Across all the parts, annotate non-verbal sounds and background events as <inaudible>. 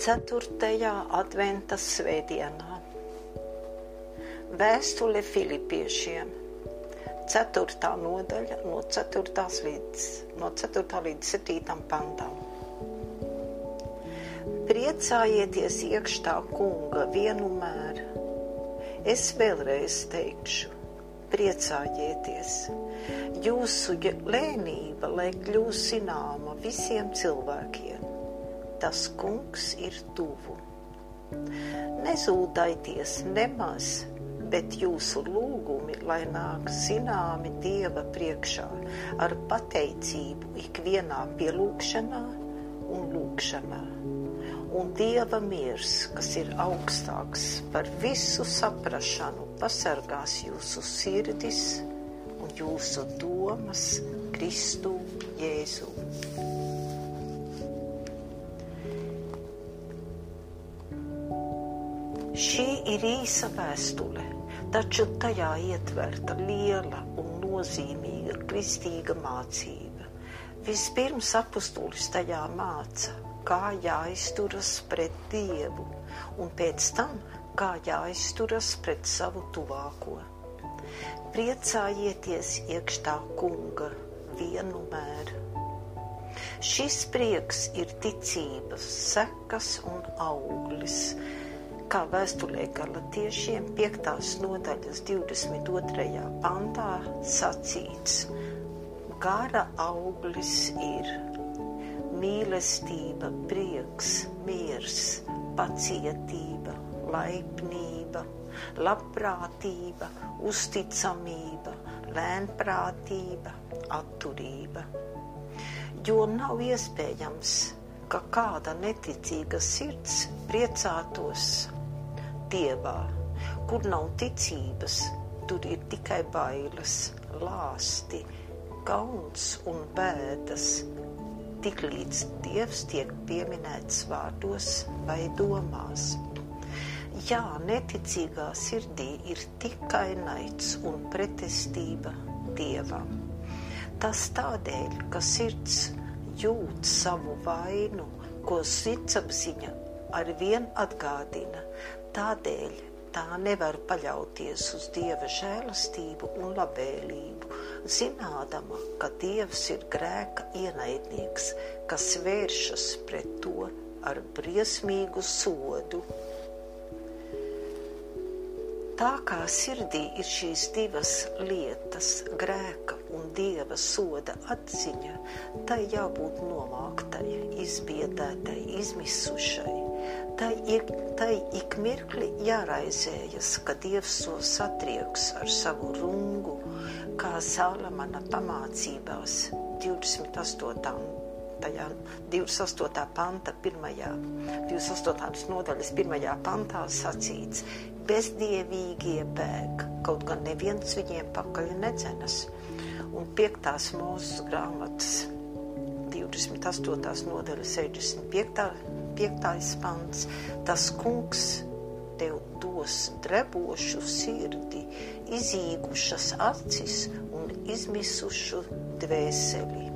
Ceturtajā adventa svētdienā. Vēstule Filipiešiem. Ceturtā nodaļa no 4. līdz, no 4. līdz 7. pantam. Priecājieties iekšā kunga vienmēr. Es vēlreiz teikšu, priecājieties. Jūsu lēnība, lai kļūst zināma visiem cilvēkiem tas kungs ir tuvu. Nezūdaities nemaz, bet jūsu lūgumi, lai nāk zināmi Dieva priekšā ar pateicību ikvienā pielūgšanā un lūgšanā. Un Dieva miers, kas ir augstāks par visu saprašanu, pasargās jūsu sirdis un jūsu domas Kristu Jēzu. Ir īsa vēstule, taču tajā ietverta liela un nozīmīga kristīga mācība. Vispirms apustulis tajā māca, kā jāizturas pret Dievu, un pēc tam, kā jāizturas pret savu tuvāko. Priecājieties iekšā kunga vienmēr. Šis prieks ir ticības sekas un auglis kā vēstulē galatiešiem 5. nodaļas 22. pantā sacīts, gara auglis ir mīlestība, prieks, miers, pacietība, laipnība, labprātība, uzticamība, lēnprātība, atturība. Jo nav iespējams, ka kāda neticīga sirds priecātos Dievā, kur nav ticības, tur ir tikai bailes, lāsti, kauns un bēdas. Tik līdz Dievs tiek pieminēts vārdos vai domās. Jā, neticīgā sirdī ir tikai naids un pretestība Dievam. Tas tādēļ, ka sirds jūt savu vainu, ko sirdsapziņa ar vien atgādina, Tādēļ tā nevar paļauties uz Dieva žēlastību un labvēlību, zinādama, ka Dievs ir grēka ienaidnieks, kas vēršas pret to ar briesmīgu sodu. Tā kā sirdī ir šīs divas lietas, grēka un dieva soda atziņa, tai jābūt nomāktai, izbiedētai, izmisušai tai, ir, tai ik mirkli jāraizējas, ka Dievs to satrieks ar savu rungu, kā Salamana pamācībās 28. Tajā 28. panta, pirmajā, 28. nodaļas pirmajā pantā sacīts, bezdievīgie bēg, kaut gan neviens viņiem pakaļ nedzenas. Un 5. mūzes grāmatas 28. nodaļa 65 piektais pants. Tas kungs tev dos drebošu sirdi, izīgušas acis un izmisušu dvēseli.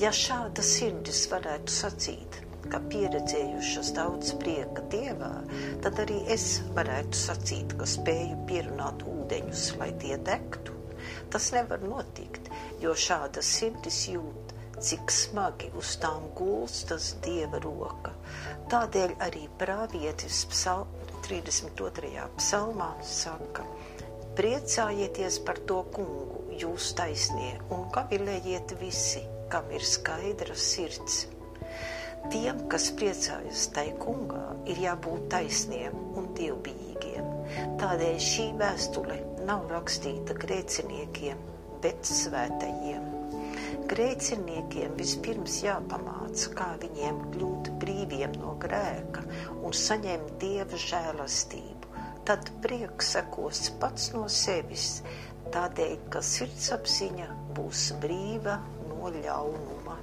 Ja šāda sirdis varētu sacīt, ka pieredzējušas daudz prieka dievā, tad arī es varētu sacīt, ka spēju pierunāt ūdeņus, lai tie degtu. Tas nevar notikt, jo šāda sirdis jūt cik smagi uz tām gulstas dieva roka. Tādēļ arī pravietis psal 32. psalmā saka: Priecājieties par to kungu, jūs taisnie, un gavilējiet visi, kam ir skaidra sirds. Tiem, kas priecājas tai kungā, ir jābūt taisniem un dievbijīgiem. Tādēļ šī vēstule nav rakstīta grēciniekiem, bet svētajiem. Grēciniekiem vispirms jāpamāca, kā viņiem kļūt brīviem no grēka un saņemt dieva žēlastību. Tad prieks sekos pats no sevis, tādēļ, ka sirdsapziņa būs brīva no ļaunuma.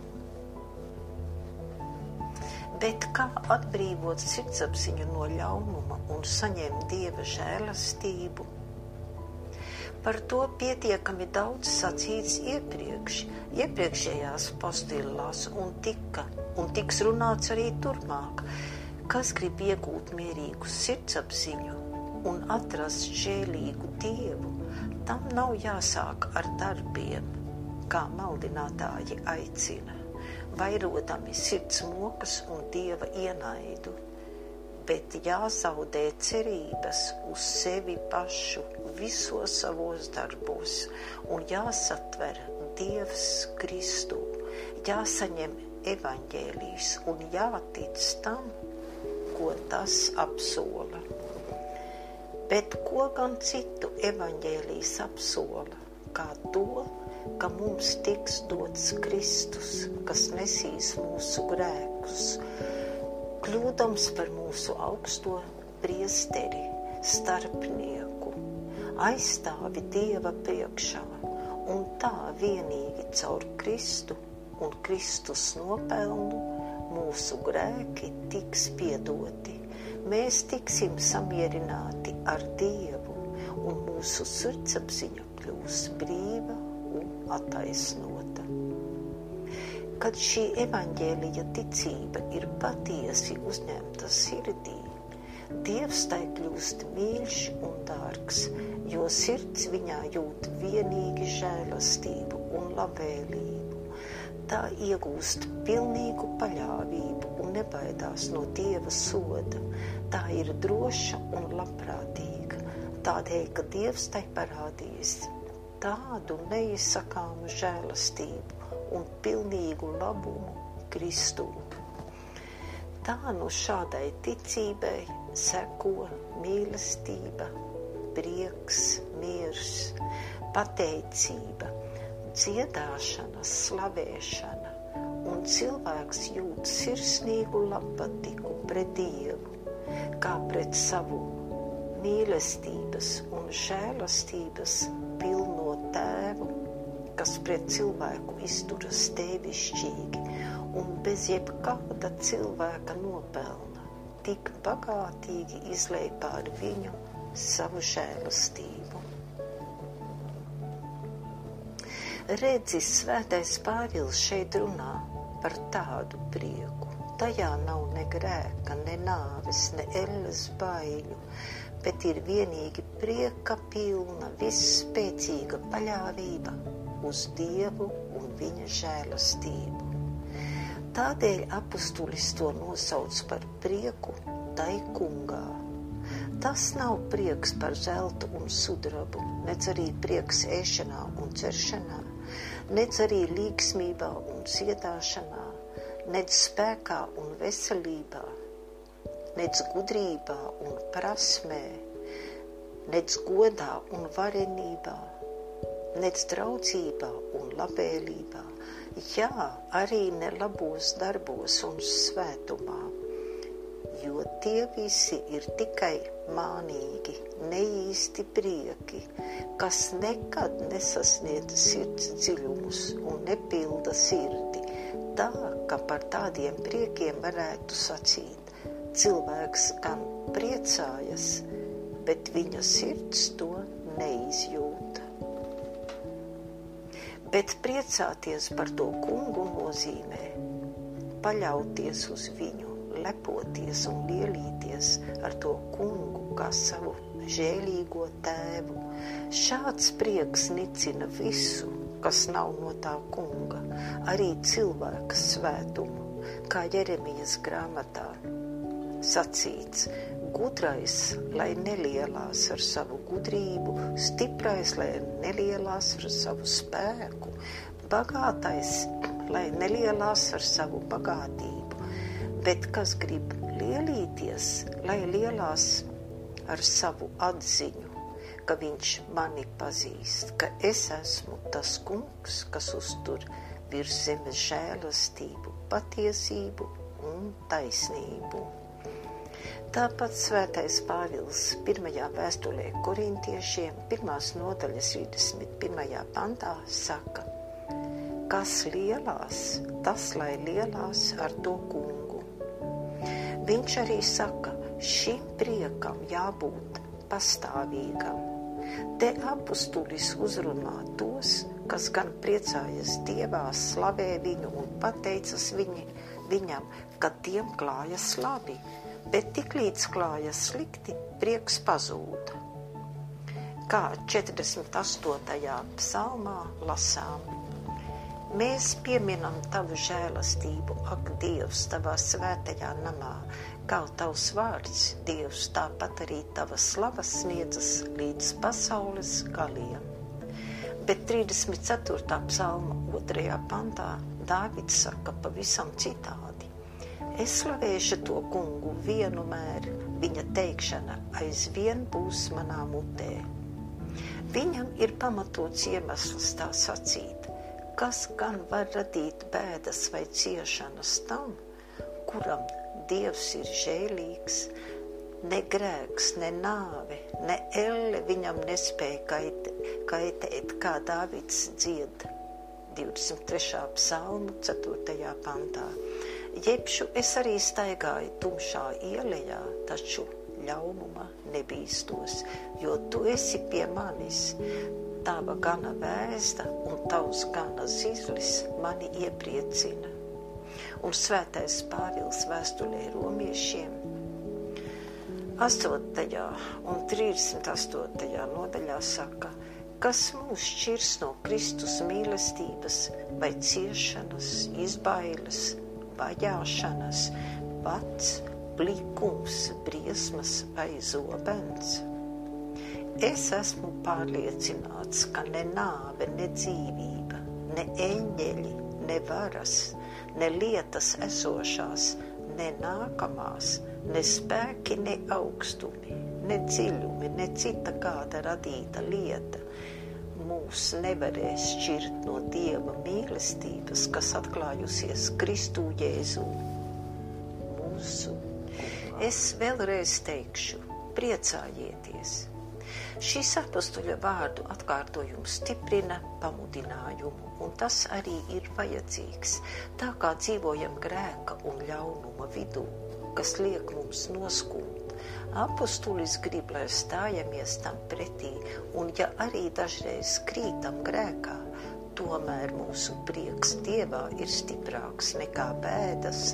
Bet kā atbrīvot sirdsapziņu no ļaunuma un saņemt dieva žēlastību? Par to pietiekami daudz sacīts iepriekš, iepriekšējās postilās un tika, un tiks runāts arī turpmāk. Kas grib iegūt mierīgu sirdsapziņu un atrast žēlīgu dievu, tam nav jāsāk ar darbiem, kā maldinātāji aicina, vairodami sirds mokas un dieva ienaidu, bet jāzaudē cerības uz sevi pašu visos savos darbos. Un jāsatver Dievs Kristu, jāsaņem evaņģēlijs un jātic tam, ko tas apsola. Bet ko gan citu evaņģēlijs apsola, kā to, ka mums tiks dots Kristus, kas nesīs mūsu grēkus, kļūdams par mūsu augsto priesteri, starpnieku, aizstāvi Dieva priekšā, un tā vienīgi caur Kristu un Kristus nopelnu mūsu grēki tiks piedoti. Mēs tiksim samierināti ar Dievu, un mūsu sirdsapziņa kļūs brīva un attaisnota. Kad šī evaņģēlija ticība ir patiesi uzņemta sirdī, Dievs tai kļūst mīļš un dārgs, jo sirds viņā jūt vienīgi žēlastību un labvēlību tā iegūst pilnīgu paļāvību un nebaidās no dieva soda. Tā ir droša un labprātīga, tādēļ, ka dievs tai parādījis tādu neizsakāmu žēlastību un pilnīgu labumu Kristū. Tā no šādai ticībai seko mīlestība, prieks, miers, pateicība dziedāšana, slavēšana, un cilvēks jūt sirsnīgu labpatiku pret Dievu, kā pret savu mīlestības un žēlastības pilno tēvu, kas pret cilvēku izturas tevišķīgi un bez jebkāda cilvēka nopelna, tik bagātīgi izlēj pār viņu savu žēlastību. Redzis, svētais Pāvils šeit runā par tādu prieku. Tajā nav ne grēka, ne nāves, ne elles baiļu, bet ir vienīgi prieka pilna, visspēcīga paļāvība uz Dievu un viņa žēlastību. Tādēļ apustulis to nosauc par prieku tai kungā. Tas nav prieks par zeltu un sudrabu, nec arī prieks ēšanā un ceršanā, nec arī līgsmībā un ciedāšanā, nec spēkā un veselībā, nec gudrībā un prasmē, nec godā un varenībā, nec draudzībā un labēlībā, jā, arī ne labos darbos un svētumā, jo tie visi ir tikai mānīgi, neīsti prieki, kas nekad nesasniedz sirds dziļumus un nepilda sirdi, tā, ka par tādiem priekiem varētu sacīt, cilvēks gan priecājas, bet viņa sirds to neizjūta. Bet priecāties par to kungu nozīmē paļauties uz viņu lepoties un lielīties ar to kungu kā savu žēlīgo tēvu. Šāds prieks nicina visu, kas nav no tā kunga, arī cilvēka svētumu, kā Jeremijas grāmatā sacīts. Gudrais, lai nelielās ar savu gudrību, stiprais, lai nelielās ar savu spēku, bagātais, lai nelielās ar savu bagātību bet kas grib lielīties, lai lielās ar savu atziņu, ka viņš mani pazīst, ka es esmu tas kungs, kas uztur virs zemes žēlastību, patiesību un taisnību. Tāpat svētais Pāvils pirmajā vēstulē korintiešiem, pirmās nodaļas 31. pantā saka, kas lielās, tas lai lielās ar to kungu Viņš arī saka, šim priekam jābūt pastāvīgam. Te apustulis uzrunā tos, kas gan priecājas Dievā, slavē viņu un pateicas viņi, viņam, ka tiem klājas labi, bet tik līdz klājas slikti, prieks pazūda. Kā 48. psalmā lasām. Mēs pieminam tavu žēlastību, ak, Dievs, tavā svētajā namā, kā tavs vārds, Dievs, tāpat arī tava slava sniedzas līdz pasaules galiem. Bet 34. psalma 2. pantā Dāvids saka pavisam citādi. Es slavēšu to kungu vienmēr, viņa teikšana aizvien būs manā mutē. Viņam ir pamatots iemesls tā sacīt, kas gan var radīt bēdas vai ciešanas tam, kuram Dievs ir žēlīgs, ne grēks, ne nāve, ne elle viņam nespēja kaite, kaitēt, kā Dāvids dzied 23. psalmu 4. pantā. Jebšu es arī staigāju tumšā ielējā, taču ļaunuma nebīstos, jo tu esi pie manis. Tava gana vēsta un tavs gana zizlis mani iepriecina. Un svētais Pāvils vēstulē romiešiem 8. un 38. nodaļā saka – kas mūs šķirs no Kristus mīlestības, vai ciešanas, izbailes, vajāšanas, pats, plikums, briesmas vai zobens. Es esmu pārliecināts, ka ne nāve, ne dzīvība, ne eņģeļi, ne varas, ne lietas esošās, ne nākamās, ne spēki, ne augstumi, ne dziļumi, ne cita kāda radīta lieta mūs nevarēs šķirt no Dieva mīlestības, kas atklājusies Kristū Jēzū. Mūsu. Es vēlreiz teikšu, priecājieties! Šis apstuļa vārdu atkārtojums stiprina pamudinājumu, un tas arī ir vajadzīgs, tā kā dzīvojam grēka un ļaunuma vidū, kas liek mums noskūmt Apostulis grib, lai stājamies tam pretī, un ja arī dažreiz krītam grēkā, tomēr mūsu prieks Dievā ir stiprāks nekā bēdas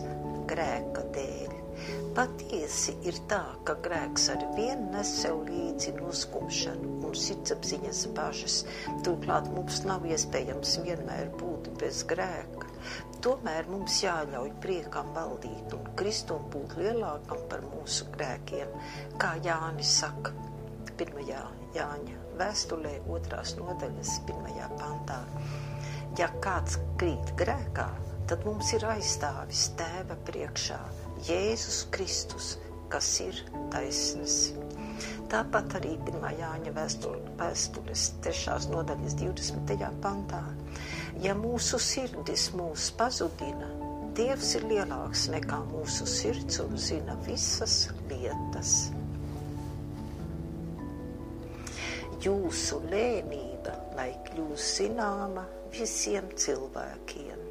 grēka dēļ. Patiesi ir tā, ka grēks ar vienu nes sev līdzi noskumšanu un sirdsapziņas bažas. Turklāt mums nav iespējams vienmēr būt bez grēka. Tomēr mums jāļauj priekam valdīt un Kristum būt lielākam par mūsu grēkiem, kā Jānis saka, pirmajā Jāņa vēstulē otrās nodaļas pirmajā pantā. Ja kāds krīt grēkā, tad mums ir aizstāvis tēva priekšā Jēzus Kristus, kas ir taisnes. Tāpat arī 1. Jāņa vēstules 3. nodaļas 20. pantā. Ja mūsu sirdis mūs pazudina, Dievs ir lielāks nekā mūsu sirds un zina visas lietas. Jūsu lēmība, lai kļūst zināma visiem cilvēkiem.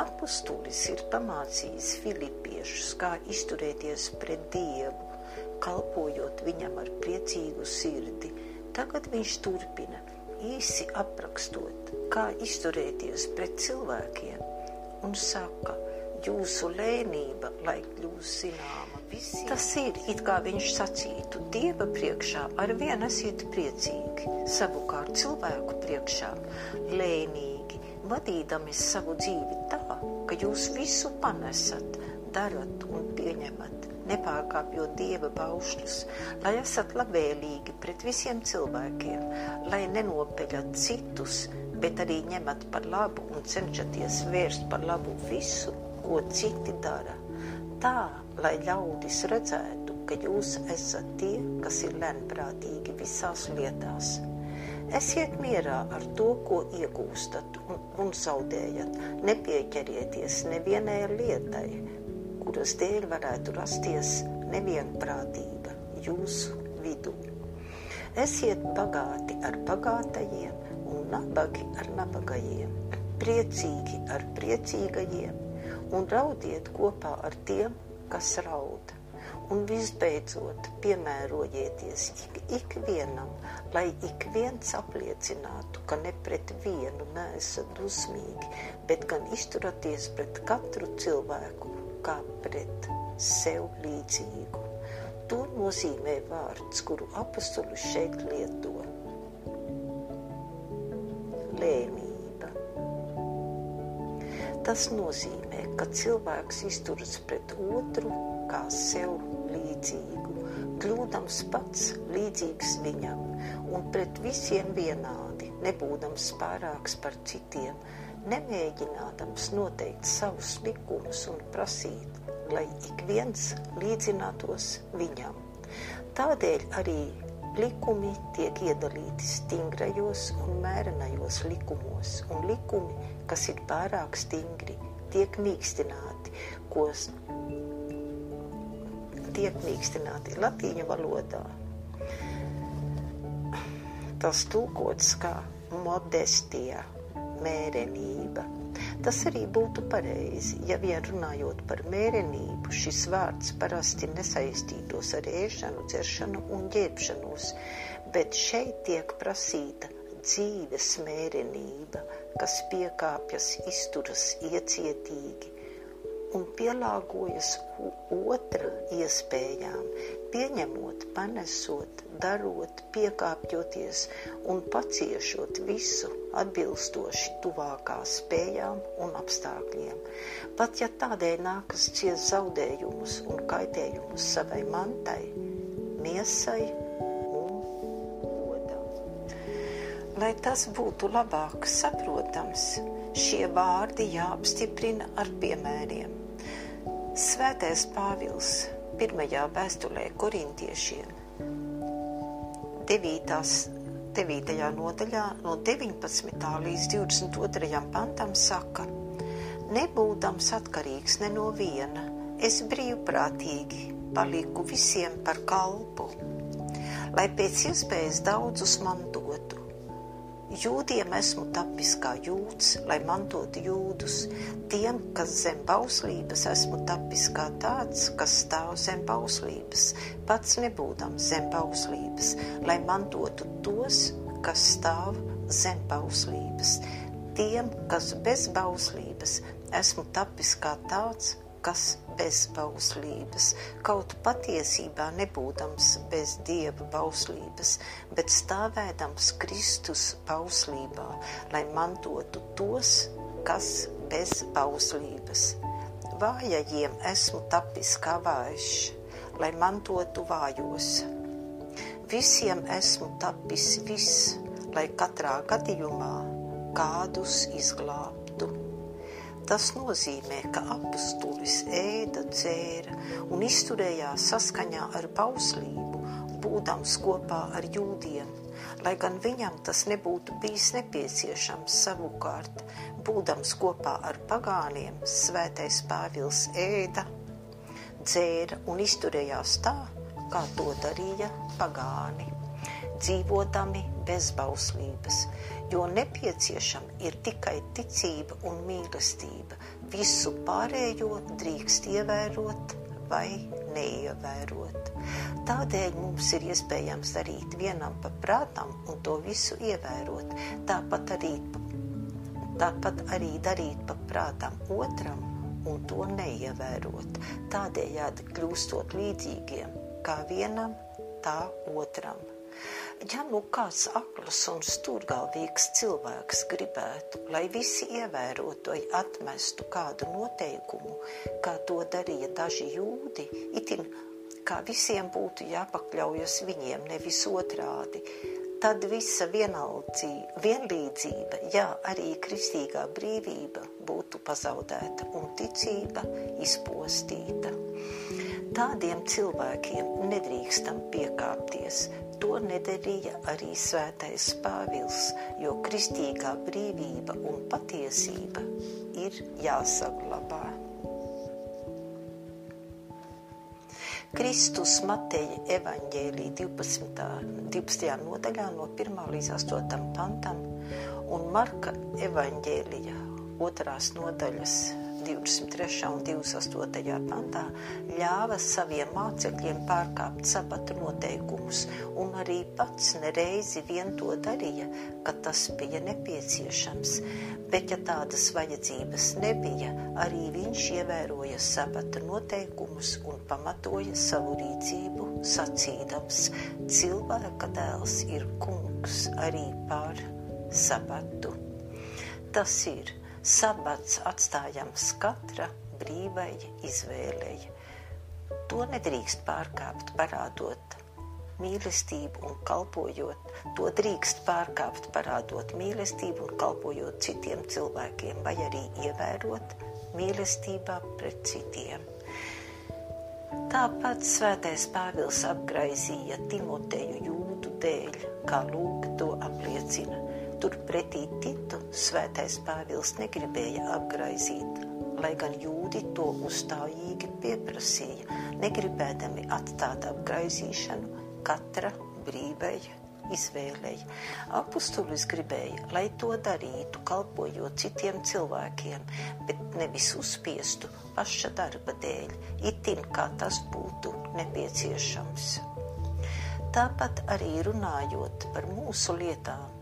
Apostulis ir pamācījis filipiešus, kā izturēties pret Dievu, kalpojot viņam ar priecīgu sirdi. Tagad viņš turpina – īsi aprakstot, kā izturēties pret cilvēkiem, un saka, jūsu lēnība, lai kļūst zināma visiem. Tas ir, it kā viņš sacītu, Dieva priekšā ar vienu esiet priecīgi, savukārt cilvēku priekšā lēnīgi, vadīdami savu dzīvi tā, ka jūs visu panesat, darat un pieņemat nepārkāpjot dieva paušļus, lai esat labvēlīgi pret visiem cilvēkiem, lai nenopeļat citus, bet arī ņemat par labu un cenšaties vērst par labu visu, ko citi dara. Tā, lai ļaudis redzētu, ka jūs esat tie, kas ir lēnprātīgi visās lietās. Esiet mierā ar to, ko iegūstat un, un zaudējat. Nepieķerieties nevienai lietai, kuras dēļ varētu rasties nevienprātība jūsu vidū. Esiet bagāti ar bagātajiem un nabagi ar nabagajiem, priecīgi ar priecīgajiem un raudiet kopā ar tiem, kas rauda. Un visbeidzot, piemērojieties ik, ikvienam, lai ik viens apliecinātu, ka ne pret vienu neesat dusmīgi, bet gan izturaties pret katru cilvēku kā pret sev līdzīgu. To nozīmē vārds, kuru apustulis šeit lieto. Lēmība. Tas nozīmē, ka cilvēks izturas pret otru kā sev līdzīgu, kļūdams pats līdzīgs viņam un pret visiem vienādi, nebūdams pārāks par citiem, nemēģinādams noteikt savus likumus un prasīt, lai ik viens līdzinātos viņam. Tādēļ arī likumi tiek iedalīti stingrajos un mērenajos likumos, un likumi, kas ir pārāk stingri, tiek mīkstināti, ko tiek mīkstināti latīņu valodā. Tas tulkots kā modestija, mērenība. Tas arī būtu pareizi, ja vien runājot par mērenību, šis vārds parasti nesaistītos ar ēšanu, dzeršanu un ģērbšanos, bet šeit tiek prasīta dzīves mērenība, kas piekāpjas, izturas iecietīgi un pielāgojas otra iespējām, pieņemot, panesot, darot, piekāpjoties un paciešot visu atbilstoši tuvākā spējām un apstākļiem. Pat ja tādēļ nākas ciest zaudējumus un kaitējumus savai mantai, miesai un godam. Lai tas būtu labāk saprotams, šie vārdi jāapstiprina ar piemēriem. Svētais Pāvils pirmajā vēstulē korintiešiem 9. 9. nodaļā no 19. līdz 22. pantam saka Nebūdams atkarīgs ne no viena, es brīvprātīgi paliku visiem par kalpu, lai pēc iespējas daudzus mantotu Jūdiem esmu tapis kā jūds, lai mantotu jūdus, tiem, kas zem bauslības esmu tapis kā tāds, kas stāv zem bauslības, pats nebūdams zem bauslības, lai mantotu tos, kas stāv zem bauslības, tiem, kas bez bauslības esmu tapis kā tāds, kas bez bauslības, kaut patiesībā nebūdams bez dieva bauslības, bet stāvēdams Kristus bauslībā, lai mantotu tos, kas bez bauslības. Vājajiem esmu tapis kā vājš, lai mantotu vājos. Visiem esmu tapis viss, lai katrā gadījumā kādus izglābtu. Tas nozīmē, ka apustulis ēda, dzēra un izturējās saskaņā ar bauslību, būdams kopā ar jūdiem, lai gan viņam tas nebūtu bijis nepieciešams savukārt, būdams kopā ar pagāniem, svētais Pāvils ēda, dzēra un izturējās tā, kā to darīja pagāni, dzīvodami bez bauslības, jo nepieciešama ir tikai ticība un mīlestība. Visu pārējo drīkst ievērot vai neievērot. Tādēļ mums ir iespējams darīt vienam pa prātam un to visu ievērot, tāpat arī, tāpat arī darīt pa prātam otram un to neievērot, tādējādi kļūstot līdzīgiem kā vienam, tā otram. Ja nu kāds akls un stūrgalvīgs cilvēks gribētu, lai visi ievērotu vai atmestu kādu noteikumu, kā to darīja daži jūdi, itin kā visiem būtu jāpakļaujas viņiem, nevis otrādi, tad visa vienlīdzība, jā, arī kristīgā brīvība būtu pazaudēta un ticība izpostīta. Tādiem cilvēkiem nedrīkstam piekāpties, To nedarīja arī svētais Pāvils, jo kristīgā brīvība un patiesība ir jāsaglabā. Kristus Mateja evaņģēlī 12. 12. nodaļā no 1. līdz 8. pantam un Marka evaņģēlija 2. nodaļas 23. un 28. pantā ļāva saviem mācekļiem pārkāpt sabata noteikumus, un arī pats nereizi vien to darīja, kad tas bija nepieciešams. Bet, ja tādas vajadzības nebija, arī viņš ievēroja sabata noteikumus un pamatoja savu rīcību, sacīdams: Cilvēka dēls ir kungs arī pār sabatu. Tas ir sabats atstājams katra brīvai izvēlei. To nedrīkst pārkāpt, parādot mīlestību un kalpojot. To drīkst pārkāpt, parādot mīlestību un kalpojot citiem cilvēkiem, vai arī ievērot mīlestībā pret citiem. Tāpat svētais Pāvils apgraizīja Timoteju jūdu dēļ, kā lūk to apliecina Turpretī Titu svētais Pāvils negribēja apgraizīt, lai gan jūdi to uzstājīgi pieprasīja, negribēdami atstāt apgraizīšanu katra brīvai izvēlei. Apustulis gribēja, lai to darītu, kalpojot citiem cilvēkiem, bet nevis uzspiestu paša darba dēļ, itin kā tas būtu nepieciešams. Tāpat arī runājot par mūsu lietām,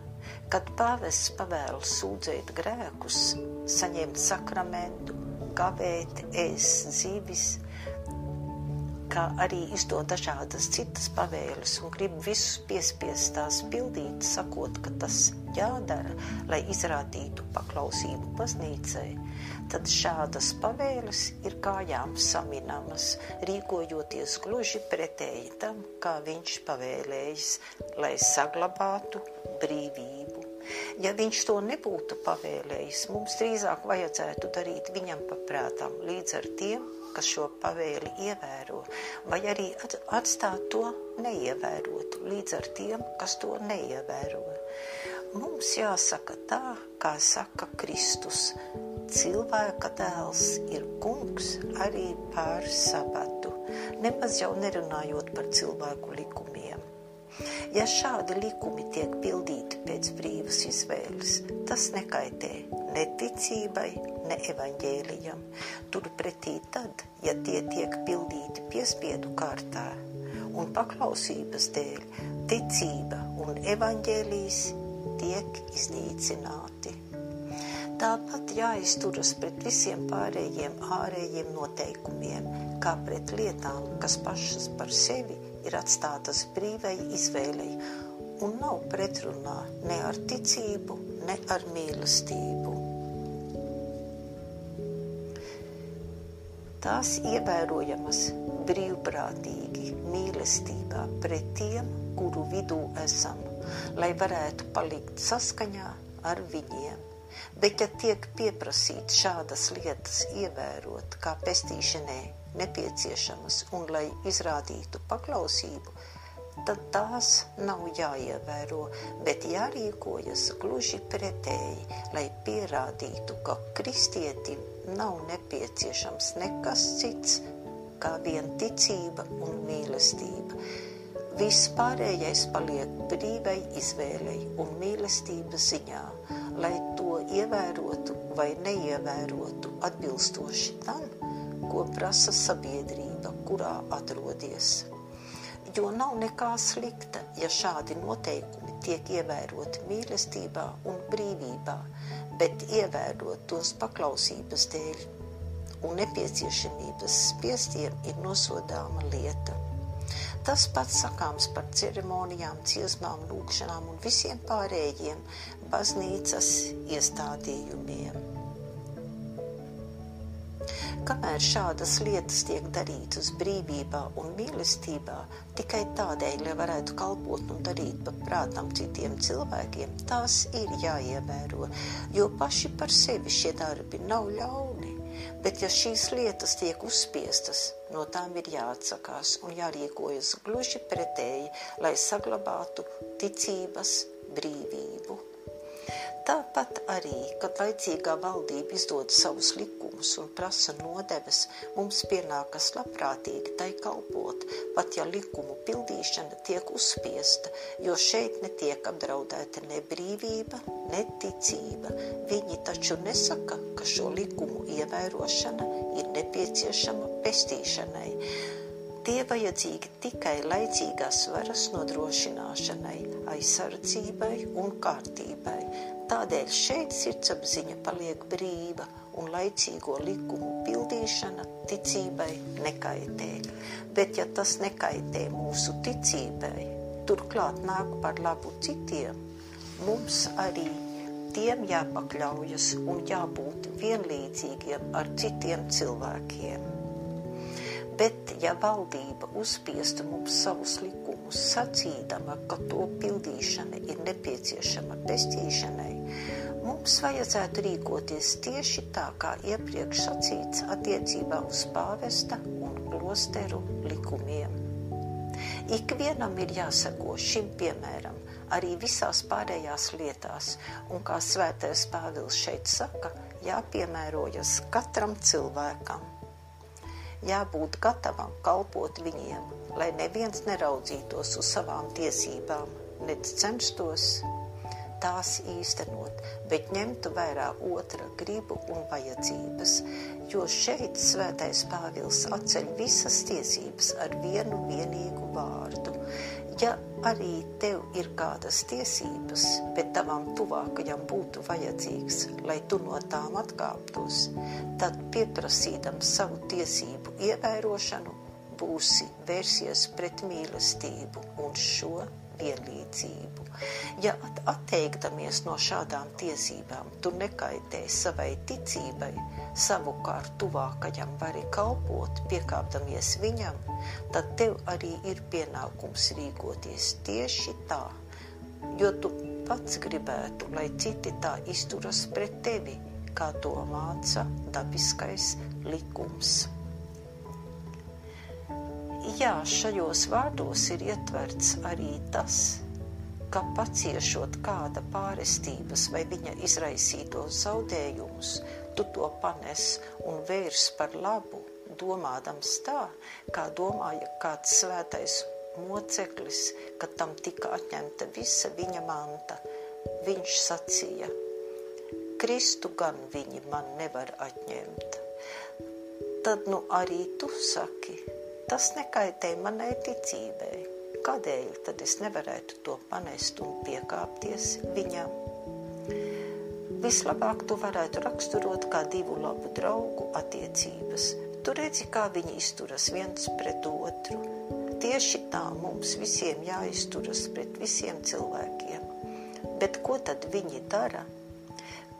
Kad pāvests pavēlas sūdzēt grēkus, saņemt sakramentu, kavēt, ēst zivis, kā arī izdod dažādas citas pavēles un grib visus piespiest tās pildīt, sakot, ka tas jādara, lai izrādītu paklausību baznīcai, tad šādas pavēles ir kājām saminamas, rīkojoties gluži pretēji tam, kā viņš pavēlējis, lai saglabātu brīvību. Ja viņš to nebūtu pavēlējis, mums drīzāk vajadzētu darīt viņam paprātām līdz ar tiem, kas šo pavēli ievēro, vai arī atstāt to neievērot līdz ar tiem, kas to neievēro. Mums jāsaka tā, kā saka Kristus. Cilvēka dēls ir kungs arī pār sabatu, nemaz jau nerunājot par cilvēku likumiem. Ja šādi likumi tiek pildīti pēc brīvas izvēles, tas nekaitē ne ticībai, ne evaņģēlijam. Turpretī tad, ja tie tiek pildīti piespiedu kārtā un paklausības dēļ, ticība un evaņģēlijas tiek iznīcināti. Tāpat jāizturas pret visiem pārējiem ārējiem noteikumiem, kā pret lietām, kas pašas par sevi ir atstātas brīvai izvēlei un nav pretrunā ne ar ticību, ne ar mīlestību. Tās ievērojamas brīvprātīgi mīlestībā pret tiem, kuru vidū esam, lai varētu palikt saskaņā ar viņiem. Bet, ja tiek pieprasīts šādas lietas ievērot, kā pestīšanai nepieciešamas un lai izrādītu paklausību, tad tās nav jāievēro, bet jārīkojas gluži pretēji, lai pierādītu, ka kristietim nav nepieciešams nekas cits kā vien ticība un mīlestība. Viss pārējais paliek brīvai izvēlei un mīlestības ziņā, lai to ievērotu vai neievērotu atbilstoši tam, ko prasa sabiedrība, kurā atrodies. Jo nav nekā slikta, ja šādi noteikumi tiek ievēroti mīlestībā un brīvībā, bet ievērot tos paklausības dēļ un nepieciešamības spiestiem ir nosodāma lieta. Tas pats sakāms par ceremonijām, ciesmām, lūkšanām un visiem pārējiem baznīcas iestādījumiem. Kamēr šādas lietas tiek darītas brīvībā un mīlestībā, tikai tādēļ, lai varētu kalpot un darīt pa prātam citiem cilvēkiem, tās ir jāievēro, jo paši par sevi šie darbi nav ļauni. Bet, ja šīs lietas tiek uzspiestas, no tām ir jāatsakās un jārīkojas gluži pretēji, lai saglabātu ticības brīvību. Tāpat arī, kad laicīgā valdība izdod savus likumus un prasa nodevas, mums pienākas labprātīgi tai kalpot, pat ja likumu pildīšana tiek uzspiesta, jo šeit netiek apdraudēta ne brīvība, ne ticība. Viņi taču nesaka, ka šo likumu ievērošana ir nepieciešama pestīšanai. Tie vajadzīgi tikai laicīgās varas nodrošināšanai, aizsardzībai un kārtībai, Tādēļ šeit sirdsapziņa paliek brīva un laicīgo likumu pildīšana ticībai nekaitē. Bet ja tas nekaitē mūsu ticībai, turklāt nāk par labu citiem, mums arī tiem jāpakļaujas un jābūt vienlīdzīgiem ar citiem cilvēkiem. Bet, ja valdība uzspiestu mums savus likumus, sacīdama, ka to pildīšana ir nepieciešama pestīšanai, mums vajadzētu rīkoties tieši tā, kā iepriekš sacīts attiecībā uz pāvesta un klosteru likumiem. Ikvienam ir jāsako šim piemēram, arī visās pārējās lietās, un kā svētais Pāvils šeit saka, jāpiemērojas katram cilvēkam. Jābūt gatavam kalpot viņiem, lai neviens neraudzītos uz savām tiesībām, nec censtos tās īstenot, bet ņemtu vērā otra gribu un vajadzības, jo šeit svētais Pāvils atceļ visas tiesības ar vienu vienīgu vārdu. Ja arī tev ir kādas tiesības, bet tavam tuvākajam būtu vajadzīgs, lai tu no tām atkāptos, tad pieprasīdams savu tiesību ievērošanu, būsi vērsies pret mīlestību un šo vienlīdzību. Ja atteikdamies no šādām tiesībām, tu nekaitē savai ticībai, savukārt tuvākajam vari kalpot, piekāpdamies viņam, tad tev arī ir pienākums rīkoties tieši tā, jo tu pats gribētu, lai citi tā izturas pret tevi, kā to māca dabiskais likums. Jā, šajos vārdos ir ietverts arī tas, ka paciešot kāda pārestības vai viņa izraisītos zaudējumus, tu to panes un vērs par labu, domādams tā, kā domāja kāds svētais moceklis, kad tam tika atņemta visa viņa manta. Viņš sacīja, Kristu gan viņi man nevar atņemt. Tad nu arī tu saki, Tas nekaitē manai ticībai. Kādēļ tad es nevarētu to panest un piekāpties viņam? Vislabāk to varētu raksturot kā divu labu draugu attiecības. Tu redzi, kā viņi izturas viens pret otru. Tieši tā mums visiem jāizturas pret visiem cilvēkiem. Bet ko tad viņi dara?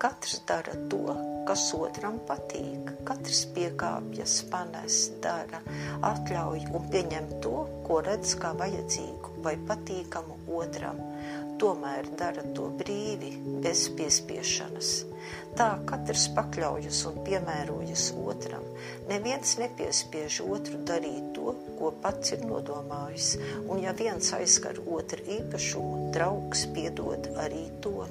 Katrs dara to, kas otram patīk. Katrs piekāpjas, panes, dara, atļauj un pieņem to, ko redz kā vajadzīgu vai patīkamu otram. Tomēr dara to brīvi, bez piespiešanas. Tā katrs pakļaujas un piemērojas otram. Neviens nepiespiež otru darīt to, ko pats ir nodomājis, un ja viens aizskar otru īpašumu, draugs piedod arī to.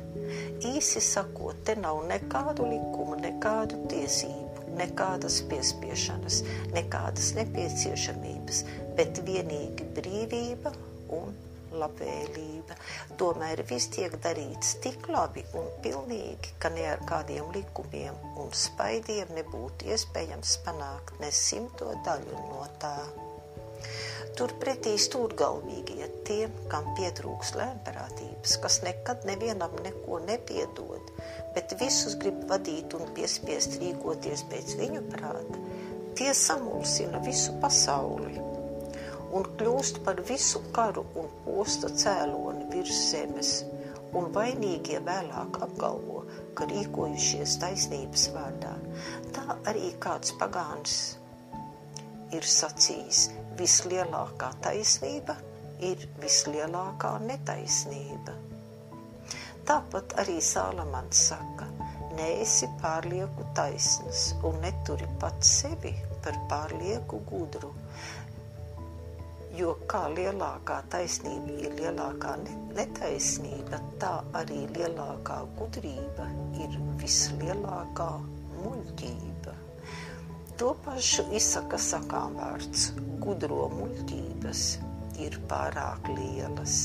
Īsi sakot, te nav nekādu likumu, nekādu tiesību, nekādas piespiešanas, nekādas nepieciešamības, bet vienīgi brīvība un labvēlība. Tomēr viss tiek darīts tik labi un pilnīgi, ka ne ar kādiem likumiem un spaidiem nebūtu iespējams panākt ne simto daļu no tā. Turpretī stūrgalvīgie tiem, kam pietrūks lēmprātības, kas nekad nevienam neko nepiedod, bet visus grib vadīt un piespiest rīkoties pēc viņu prāta, tie samulsina visu pasauli un kļūst par visu karu un posta cēloni virs zemes, un vainīgie vēlāk apgalvo, ka rīkojušies taisnības vārdā. Tā arī kāds pagāns ir sacījis, vislielākā taisnība ir vislielākā netaisnība. Tāpat arī Sālamans saka, neesi pārlieku taisnas un neturi pats sevi par pārlieku gudru. Jo kā lielākā taisnība ir lielākā netaisnība, tā arī lielākā gudrība ir vislielākā muļķība. To pašu izsaka sakām vārds - gudro muļķības ir pārāk lielas.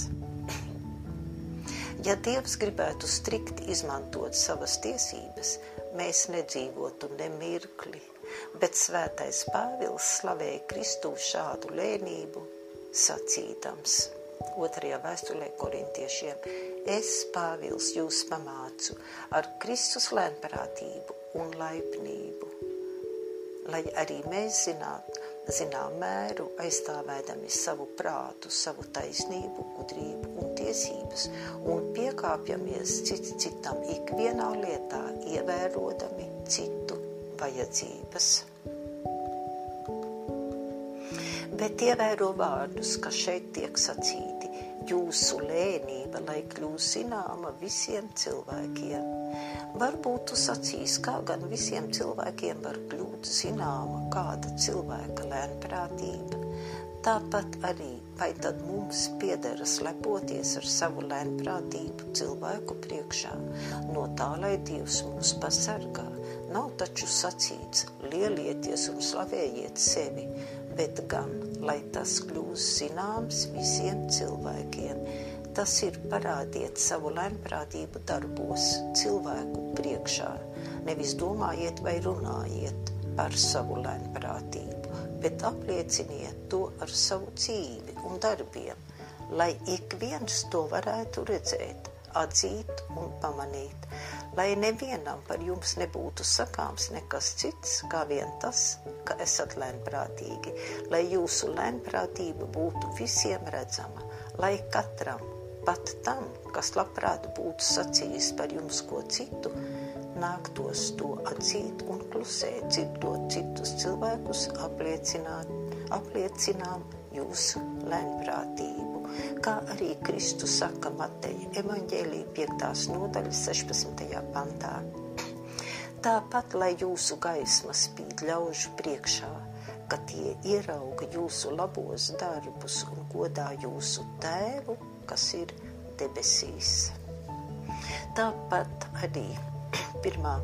Ja Dievs gribētu strikt izmantot savas tiesības, mēs nedzīvotu ne mirkli, bet svētais Pāvils slavēja Kristu šādu lēnību, sacīdams otrajā vēstulē korintiešiem: Es, Pāvils, jūs pamācu ar Kristus lēnprātību un laipnību, lai arī mēs zinātu, zinām mēru, aizstāvēdami savu prātu, savu taisnību, gudrību un tiesības, un piekāpjamies cits citam ikvienā lietā, ievērodami citu vajadzības. Bet ievēro vārdus, kas šeit tiek sacīti, jūsu lēnība, lai kļūst zināma visiem cilvēkiem Varbūt tu sacīs, kā gan visiem cilvēkiem var kļūt zināma kāda cilvēka lēnprātība. Tāpat arī, vai tad mums piederas lepoties ar savu lēnprātību cilvēku priekšā, no tā, lai Dievs mūs pasargā. Nav taču sacīts, lielieties un slavējiet sevi, bet gan, lai tas kļūst zināms visiem cilvēkiem Tas ir parādiet savu lēnprātību darbos, cilvēku priekšā. Nevis domājiet vai runājiet par savu lēnprātību, bet aplieciniet to ar savu dzīvi un darbiem, lai ik viens to varētu redzēt, atzīt un pamanīt, lai nevienam par jums nebūtu sakāms nekas cits, kā vien tas, ka esat lēnprātīgi, lai jūsu lēnprātība būtu visiem redzama, lai katram pat tam, kas labprāt būtu sacījis par jums ko citu, nāktos to atzīt un klusēt, dzirdot citus cilvēkus, apliecināt, apliecinām jūsu lēnprātību. Kā arī Kristus saka Mateja evaņģēlija 5. nodaļas 16. pantā. Tāpat, lai jūsu gaisma spīd ļaužu priekšā, ka tie ierauga jūsu labos darbus un godā jūsu tēvu, kas ir debesīs. Tāpat arī <clears throat> pirmā,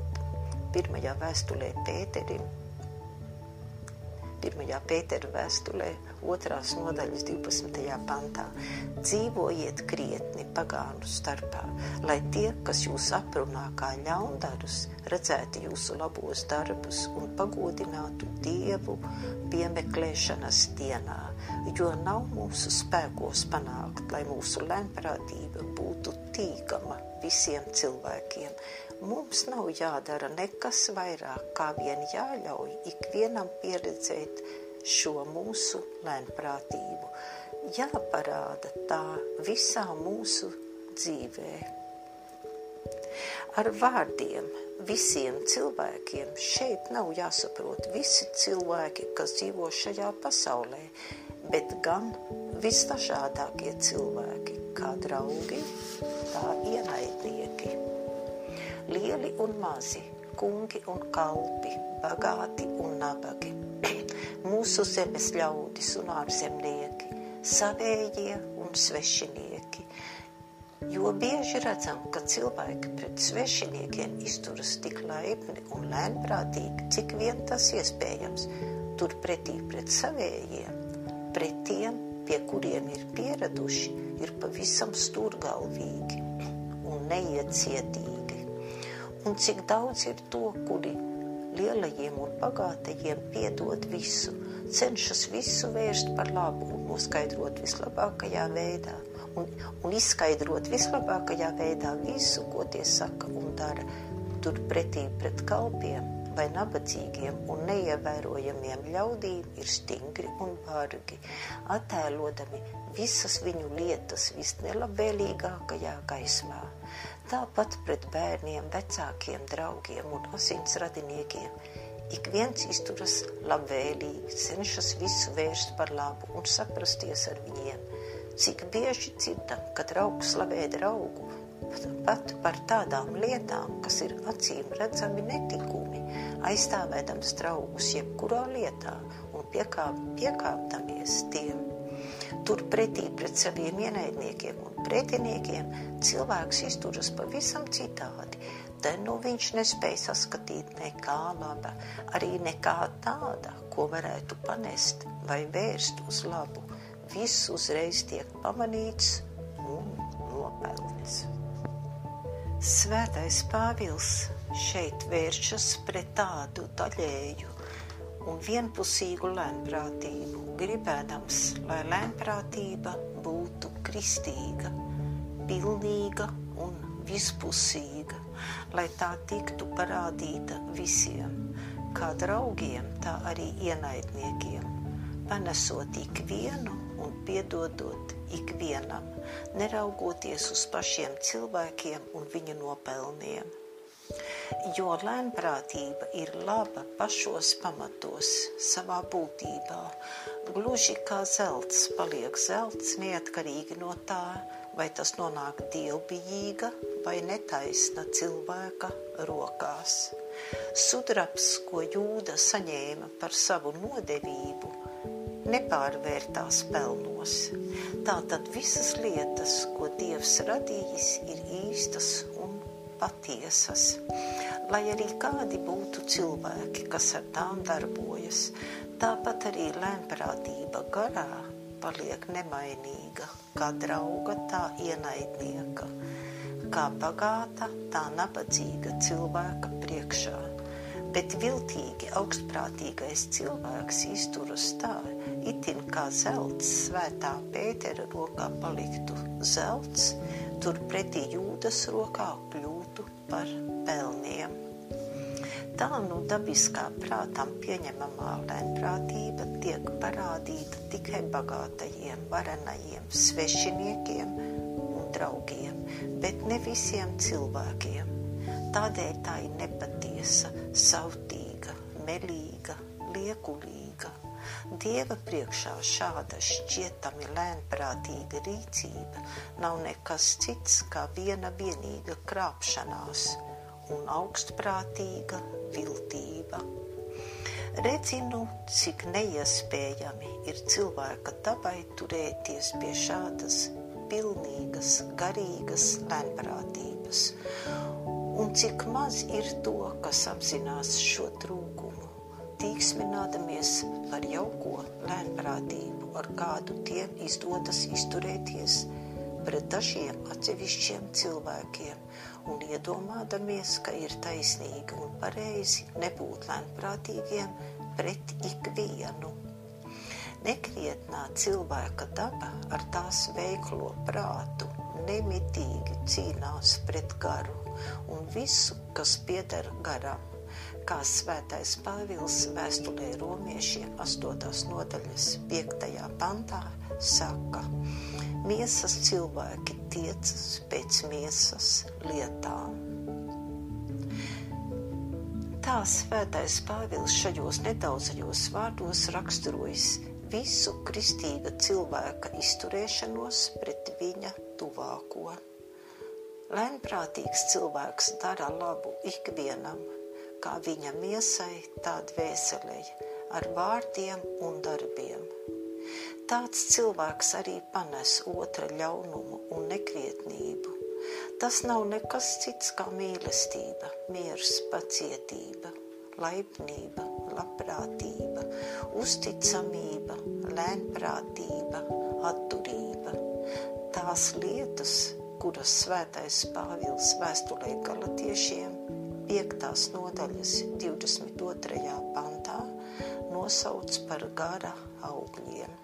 pirmajā vēstulē Pēterim, pirmajā Pētera vēstulē, otrās nodaļas 12. pantā, dzīvojiet krietni pagānu starpā, lai tie, kas jūs aprunā kā ļaundarus, redzētu jūsu labos darbus un pagodinātu Dievu piemeklēšanas dienā jo nav mūsu spēkos panākt, lai mūsu lēmprātība būtu tīkama visiem cilvēkiem. Mums nav jādara nekas vairāk, kā vien jāļauj ikvienam pieredzēt šo mūsu lēmprātību. Jāparāda tā visā mūsu dzīvē. Ar vārdiem visiem cilvēkiem šeit nav jāsaprot visi cilvēki, kas dzīvo šajā pasaulē, bet gan visdažādākie cilvēki, kā draugi, tā ienaidnieki. Lieli un mazi, kungi un kalpi, bagāti un nabagi, <clears throat> mūsu zemes ļaudis un ārzemnieki, savējie un svešinieki. Jo bieži redzam, ka cilvēki pret svešiniekiem izturas tik laipni un lēnprātīgi, cik vien tas iespējams, turpretī pret savējiem pret tiem, pie kuriem ir pieraduši, ir pavisam stūrgalvīgi un neiecietīgi. Un cik daudz ir to, kuri lielajiem un bagātajiem piedod visu, cenšas visu vērst par labu un noskaidrot vislabākajā veidā, un, un izskaidrot vislabākajā veidā visu, ko tie saka un dara, turpretī pret kalpiem vai nabadzīgiem un neievērojamiem ļaudīm ir stingri un bargi, attēlodami visas viņu lietas visnelabvēlīgākajā gaismā. Tāpat pret bērniem, vecākiem, draugiem un asins radiniekiem. Ik viens izturas labvēlīgi, cenšas visu vērst par labu un saprasties ar viņiem. Cik bieži dzirdam, ka draugs slavē draugu, pat par tādām lietām, kas ir acīm redzami netikumi, aizstāvēdams draugus jebkurā lietā un piekāp, piekāpdamies tiem. Turpretī pret saviem ienaidniekiem un pretiniekiem cilvēks izturas pavisam citādi. Te nu viņš nespēja saskatīt nekā laba, arī nekā tāda, ko varētu panest vai vērst uz labu. Viss uzreiz tiek pamanīts un nopelnīts. Svētais Pāvils šeit vēršas pret tādu daļēju un vienpusīgu lēnprātību, gribēdams, lai lēnprātība būtu kristīga, pilnīga un vispusīga, lai tā tiktu parādīta visiem, kā draugiem, tā arī ienaidniekiem, panesot ikvienu un piedodot ikvienam, neraugoties uz pašiem cilvēkiem un viņu nopelniem jo lēnprātība ir laba pašos pamatos, savā būtībā. Gluži kā zelts paliek zelts neatkarīgi no tā, vai tas nonāk dievbijīga vai netaisna cilvēka rokās. Sudrabs, ko jūda saņēma par savu nodevību, nepārvērtās pelnos. Tātad visas lietas, ko Dievs radījis, ir īstas un patiesas lai arī kādi būtu cilvēki, kas ar tām darbojas. Tāpat arī lēnprātība garā paliek nemainīga, kā drauga, tā ienaidnieka, kā bagāta, tā nabadzīga cilvēka priekšā. Bet viltīgi augstprātīgais cilvēks izturas tā, itin kā zelts svētā Pētera rokā paliktu zelts, turpretī jūdas rokā kļūtu par pelniem. Tā nu dabiskā prātam pieņemamā lēnprātība tiek parādīta tikai bagātajiem, varenajiem, svešiniekiem un draugiem, bet ne visiem cilvēkiem. Tādēļ tā ir nepatiesa, sautīga, melīga, liekulīga. Dieva priekšā šāda šķietami lēnprātīga rīcība nav nekas cits kā viena vienīga krāpšanās – un augstprātīga viltība. Redzinu, cik neiespējami ir cilvēka dabai turēties pie šādas pilnīgas, garīgas lēnprātības, un cik maz ir to, kas apzinās šo trūkumu, tīksminādamies par jauko lēnprātību, ar kādu tiem izdodas izturēties pret dažiem atsevišķiem cilvēkiem un iedomādamies, ka ir taisnīgi un pareizi nebūt lēnprātīgiem pret ikvienu. Nekrietnā cilvēka daba ar tās veiklo prātu nemitīgi cīnās pret garu un visu, kas pieder garam, kā svētais Pāvils vēstulē romiešiem 8. nodaļas 5. pantā saka – Miesas cilvēki tiecas pēc miesas lietām. Tā svētais Pāvils šajos nedaudzajos vārdos raksturojas visu kristīga cilvēka izturēšanos pret viņa tuvāko. Lēnprātīgs cilvēks dara labu ikvienam, kā viņa miesai, tā dvēselē, ar vārdiem un darbiem Tāds cilvēks arī panes otra ļaunumu un nekrietnību. Tas nav nekas cits kā mīlestība, miers, pacietība, laipnība, labprātība, uzticamība, lēnprātība, atturība. Tās lietas, kuras svētais Pāvils vēstulē galatiešiem 5. nodaļas 22. pantā nosauc par gara augļiem.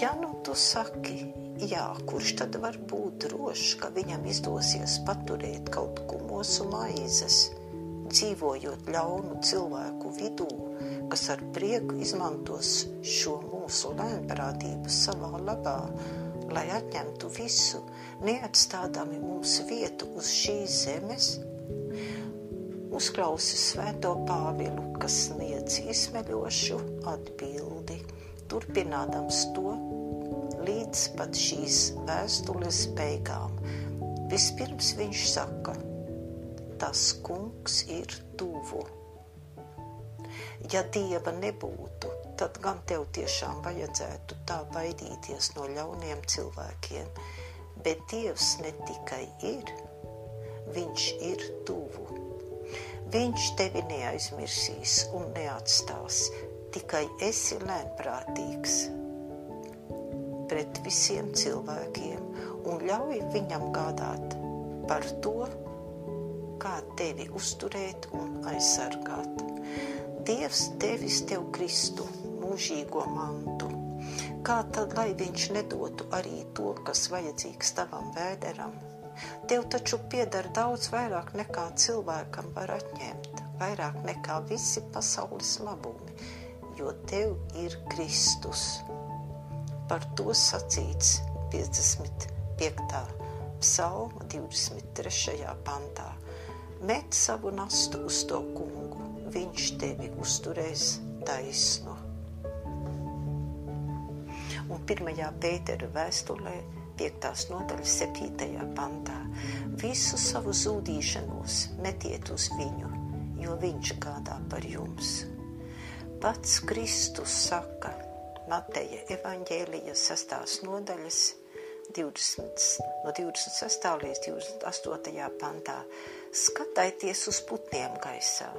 Ja nu tu saki, jā, kurš tad var būt drošs, ka viņam izdosies paturēt kaut ko mūsu maizes, dzīvojot ļaunu cilvēku vidū, kas ar prieku izmantos šo mūsu lēnprātību savā labā, lai atņemtu visu, neatstādami mums vietu uz šīs zemes? Uzklausi svēto Pāvilu, kas sniedz izsmeļošu atbildi turpinādams to līdz pat šīs vēstules beigām. Vispirms viņš saka, tas kungs ir tuvu. Ja dieva nebūtu, tad gan tev tiešām vajadzētu tā baidīties no ļauniem cilvēkiem. Bet Dievs ne tikai ir, Viņš ir tuvu. Viņš tevi neaizmirsīs un neatstās, tikai esi lēnprātīgs pret visiem cilvēkiem un ļauj viņam gādāt par to, kā tevi uzturēt un aizsargāt. Dievs devis tev Kristu, mūžīgo mantu. Kā tad, lai viņš nedotu arī to, kas vajadzīgs tavam vēderam? Tev taču pieder daudz vairāk nekā cilvēkam var atņemt, vairāk nekā visi pasaules labumi, jo tev ir Kristus. Par to sacīts 55. psalma 23. pantā. Met savu nastu uz to kungu, viņš tevi uzturēs taisnu. Un pirmajā Pētera vēstulē 5. nodaļas 7. pantā visu savu zūdīšanos metiet uz viņu, jo viņš gādā par jums. Pats Kristus saka Mateja evaņģēlija 6. nodaļas 20, no 26. līdz 28. pantā Skatieties uz putniem gaisā.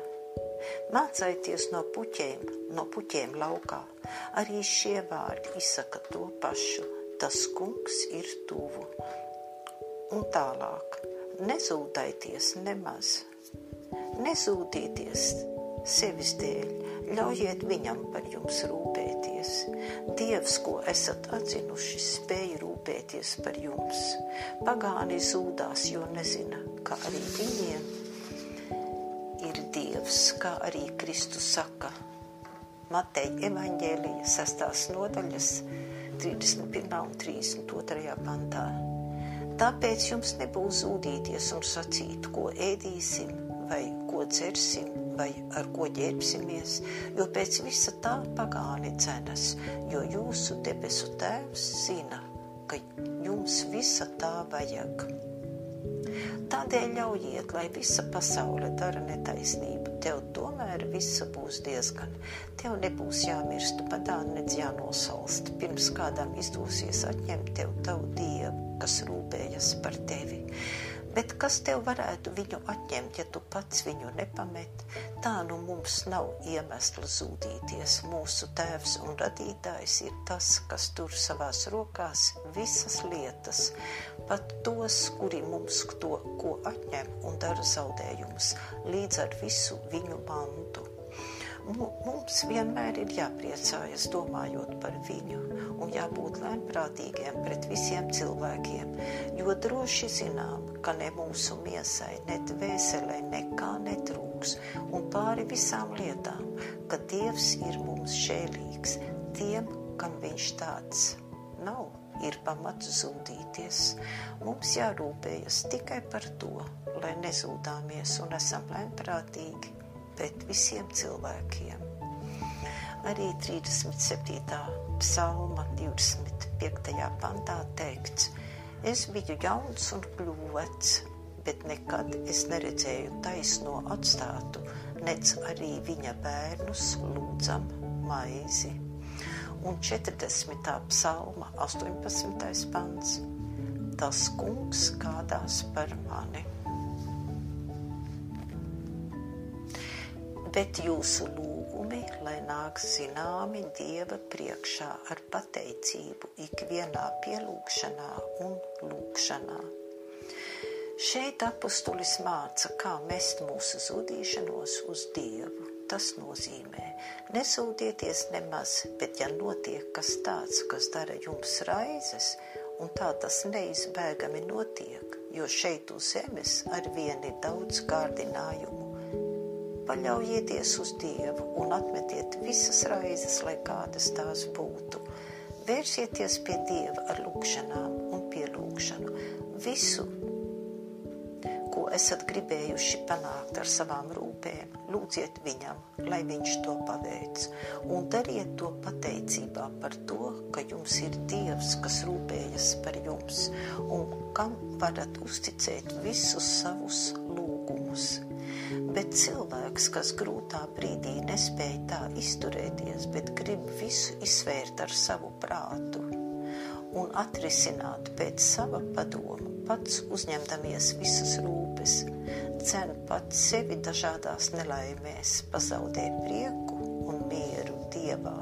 Mācieties no puķiem, no puķiem laukā. Arī šie vārdi izsaka to pašu. Tas kungs ir tuvu. Un tālāk. Nezūdaities nemaz. Nezūdieties sevis dēļ. Ļaujiet viņam par jums rūpēties. Dievs, ko esat atzinuši, spēj rūpēties par jums. Pagāni zūdās, jo nezina, ka arī viņiem ir Dievs, kā arī Kristus saka. Mateja evaņģēlija sastās nodaļas 31. un 32. pantā. Tāpēc jums nebūs zūdīties un sacīt, ko ēdīsim, vai ko dzersim, vai ar ko ģērbsimies, jo pēc visa tā pagāni cenas, jo jūsu debesu tēvs zina, ka jums visa tā vajag. Tādēļ ļaujiet, lai visa pasaule dara netaisnību. Tev tomēr visa būs diezgan. Tev nebūs jāmirst padā, nedz jānosalst, pirms kādam izdosies atņemt tev tavu dievu, kas rūpējas par tevi. Bet kas tev varētu viņu atņemt, ja tu pats viņu nepamet? Tā nu mums nav iemesla zudīties. Mūsu tēvs un radītājs ir tas, kas tur savās rokās visas lietas, pat tos, kuri mums to ko atņem un dara zaudējumus, līdz ar visu viņu mantu. Mums vienmēr ir jāpriecājas domājot par viņu un jābūt lēnprātīgiem pret visiem cilvēkiem, jo droši zinām, ka ne mūsu miesai, ne dvēselē nekā netrūks un pāri visām lietām, ka Dievs ir mums žēlīgs tiem, kam viņš tāds nav. Ir pamats zudīties. Mums jārūpējas tikai par to, lai nezūdāmies un esam lēnprātīgi pret visiem cilvēkiem. Arī 37. psalma 25. pantā teikts: Es biju jauns un kļuvu vecs, bet nekad es neredzēju taisno atstātu, nec arī viņa bērnus lūdzam maizi. Un 40. psalma 18. pants: Tas kungs kādās par mani. Bet jūsu lūgumi, lai nāk zināmi Dieva priekšā ar pateicību ikvienā pielūgšanā un lūgšanā. Šeit apustulis māca, kā mest mūsu zudīšanos uz Dievu. Tas nozīmē, nesūdieties nemaz, bet ja notiek kas tāds, kas dara jums raizes, un tā tas neizbēgami notiek, jo šeit uz zemes ar vieni daudz kārdinājumu Paļaujieties uz Dievu un atmetiet visas raizes, lai kādas tās būtu. Vērsieties pie Dieva ar lūgšanām un pielūgšanu. Visu, ko esat gribējuši panākt ar savām rūpēm, lūdziet viņam, lai viņš to paveic. Un dariet to pateicībā par to, ka jums ir Dievs, kas rūpējas par jums un kam varat uzticēt visus savus lūgumus. Bet cilvēks, kas grūtā brīdī nespēja tā izturēties, bet grib visu izsvērt ar savu prātu un atrisināt pēc sava padomu, pats uzņemdamies visas rūpes, cen pats sevi dažādās nelaimēs, pazaudē prieku un mieru Dievā,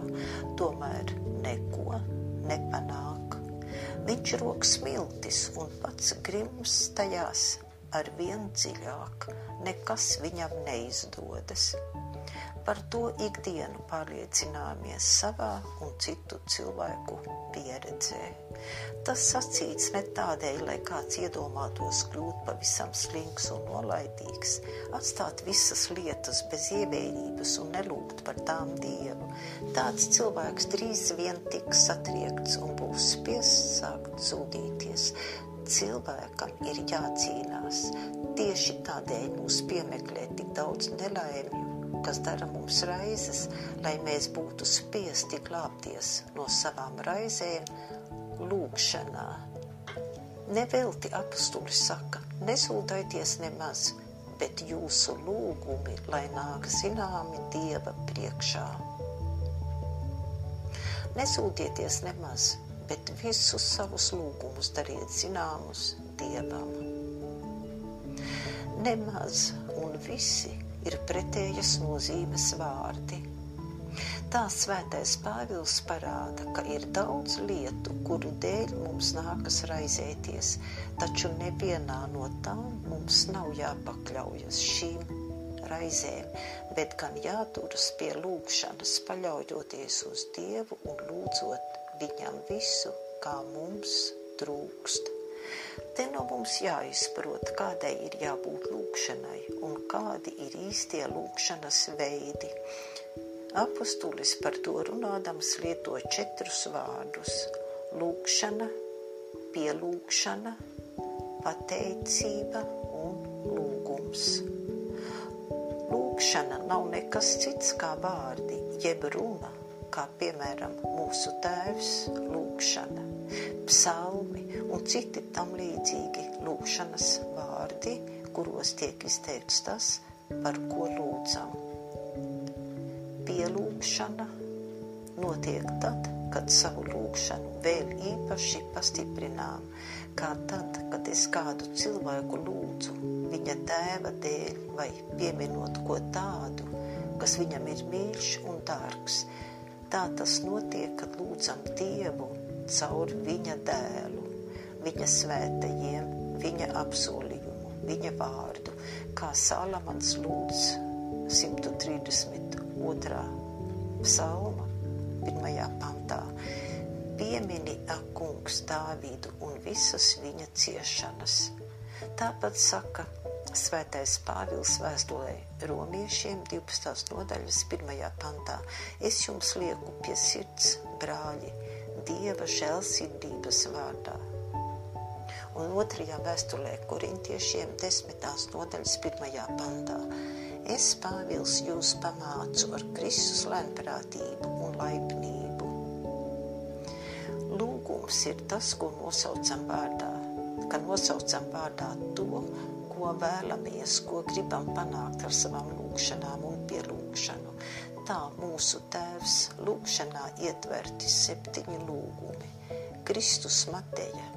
tomēr neko nepanāk. Viņš rok smiltis un pats grims tajās ar vien dziļāk, nekas viņam neizdodas. Par to ikdienu pārliecināmies savā un citu cilvēku pieredzē. Tas sacīts ne tādēļ, lai kāds iedomātos kļūt pavisam slinks un nolaidīgs, atstāt visas lietas bez ievērības un nelūgt par tām Dievu. Tāds cilvēks drīz vien tiks satriekts un būs spiests sākt zudīties. Cilvēkam ir jācīnās. Tieši tādēļ mūs piemeklē tik daudz nelaimju kas dara mums raizes, lai mēs būtu spiesti glābties no savām raizēm lūgšanā. Nevelti apstuli saka, nesūdaities nemaz, bet jūsu lūgumi, lai nāk zināmi Dieva priekšā. Nesūdieties nemaz, bet visus savus lūgumus dariet zināmus Dievam. Nemaz un visi ir pretējas nozīmes vārdi. Tā svētais Pāvils parāda, ka ir daudz lietu, kuru dēļ mums nākas raizēties, taču nevienā no tām mums nav jāpakļaujas šīm raizēm, bet gan jāturas pie lūgšanas, paļaujoties uz Dievu un lūdzot viņam visu, kā mums trūkst. Te no mums jāizprot, kādai ir jābūt lūkšanai un kādi ir īstie lūkšanas veidi. Apostulis par to runādams lieto četrus vārdus - lūkšana, pielūkšana, pateicība un lūgums. Lūkšana nav nekas cits kā vārdi, jeb runa, kā piemēram mūsu tēvs lūkšana, psalmi un citi tam līdzīgi lūkšanas vārdi, kuros tiek izteikts tas, par ko lūdzam. Pielūgšana notiek tad, kad savu lūgšanu vēl īpaši pastiprinām, kā tad, kad es kādu cilvēku lūdzu viņa tēva dēļ vai pieminot ko tādu, kas viņam ir mīļš un dārgs, Tā tas notiek, kad lūdzam Dievu caur viņa dēlu, viņa svētajiem, viņa apsolījumu, viņa vārdu, kā Salamans lūdz 132. psalma pirmajā pantā. Piemini akungs Dāvidu un visas viņa ciešanas. Tāpat saka Svētais Pāvils vēstulē romiešiem 12. nodaļas 1. pantā. Es jums lieku pie sirds, brāļi, Dieva žēlsirdības vārdā. Un otrajā vēstulē korintiešiem 10. nodaļas 1. pantā. Es, Pāvils, jūs pamācu ar Kristus lēnprātību un laipnību. Lūgums ir tas, ko nosaucam vārdā, ka nosaucam vārdā to, ko vēlamies, ko gribam panākt ar savām lūgšanām un pielūgšanu. Tā mūsu tēvs lūgšanā ietverti septiņi lūgumi. Kristus Mateja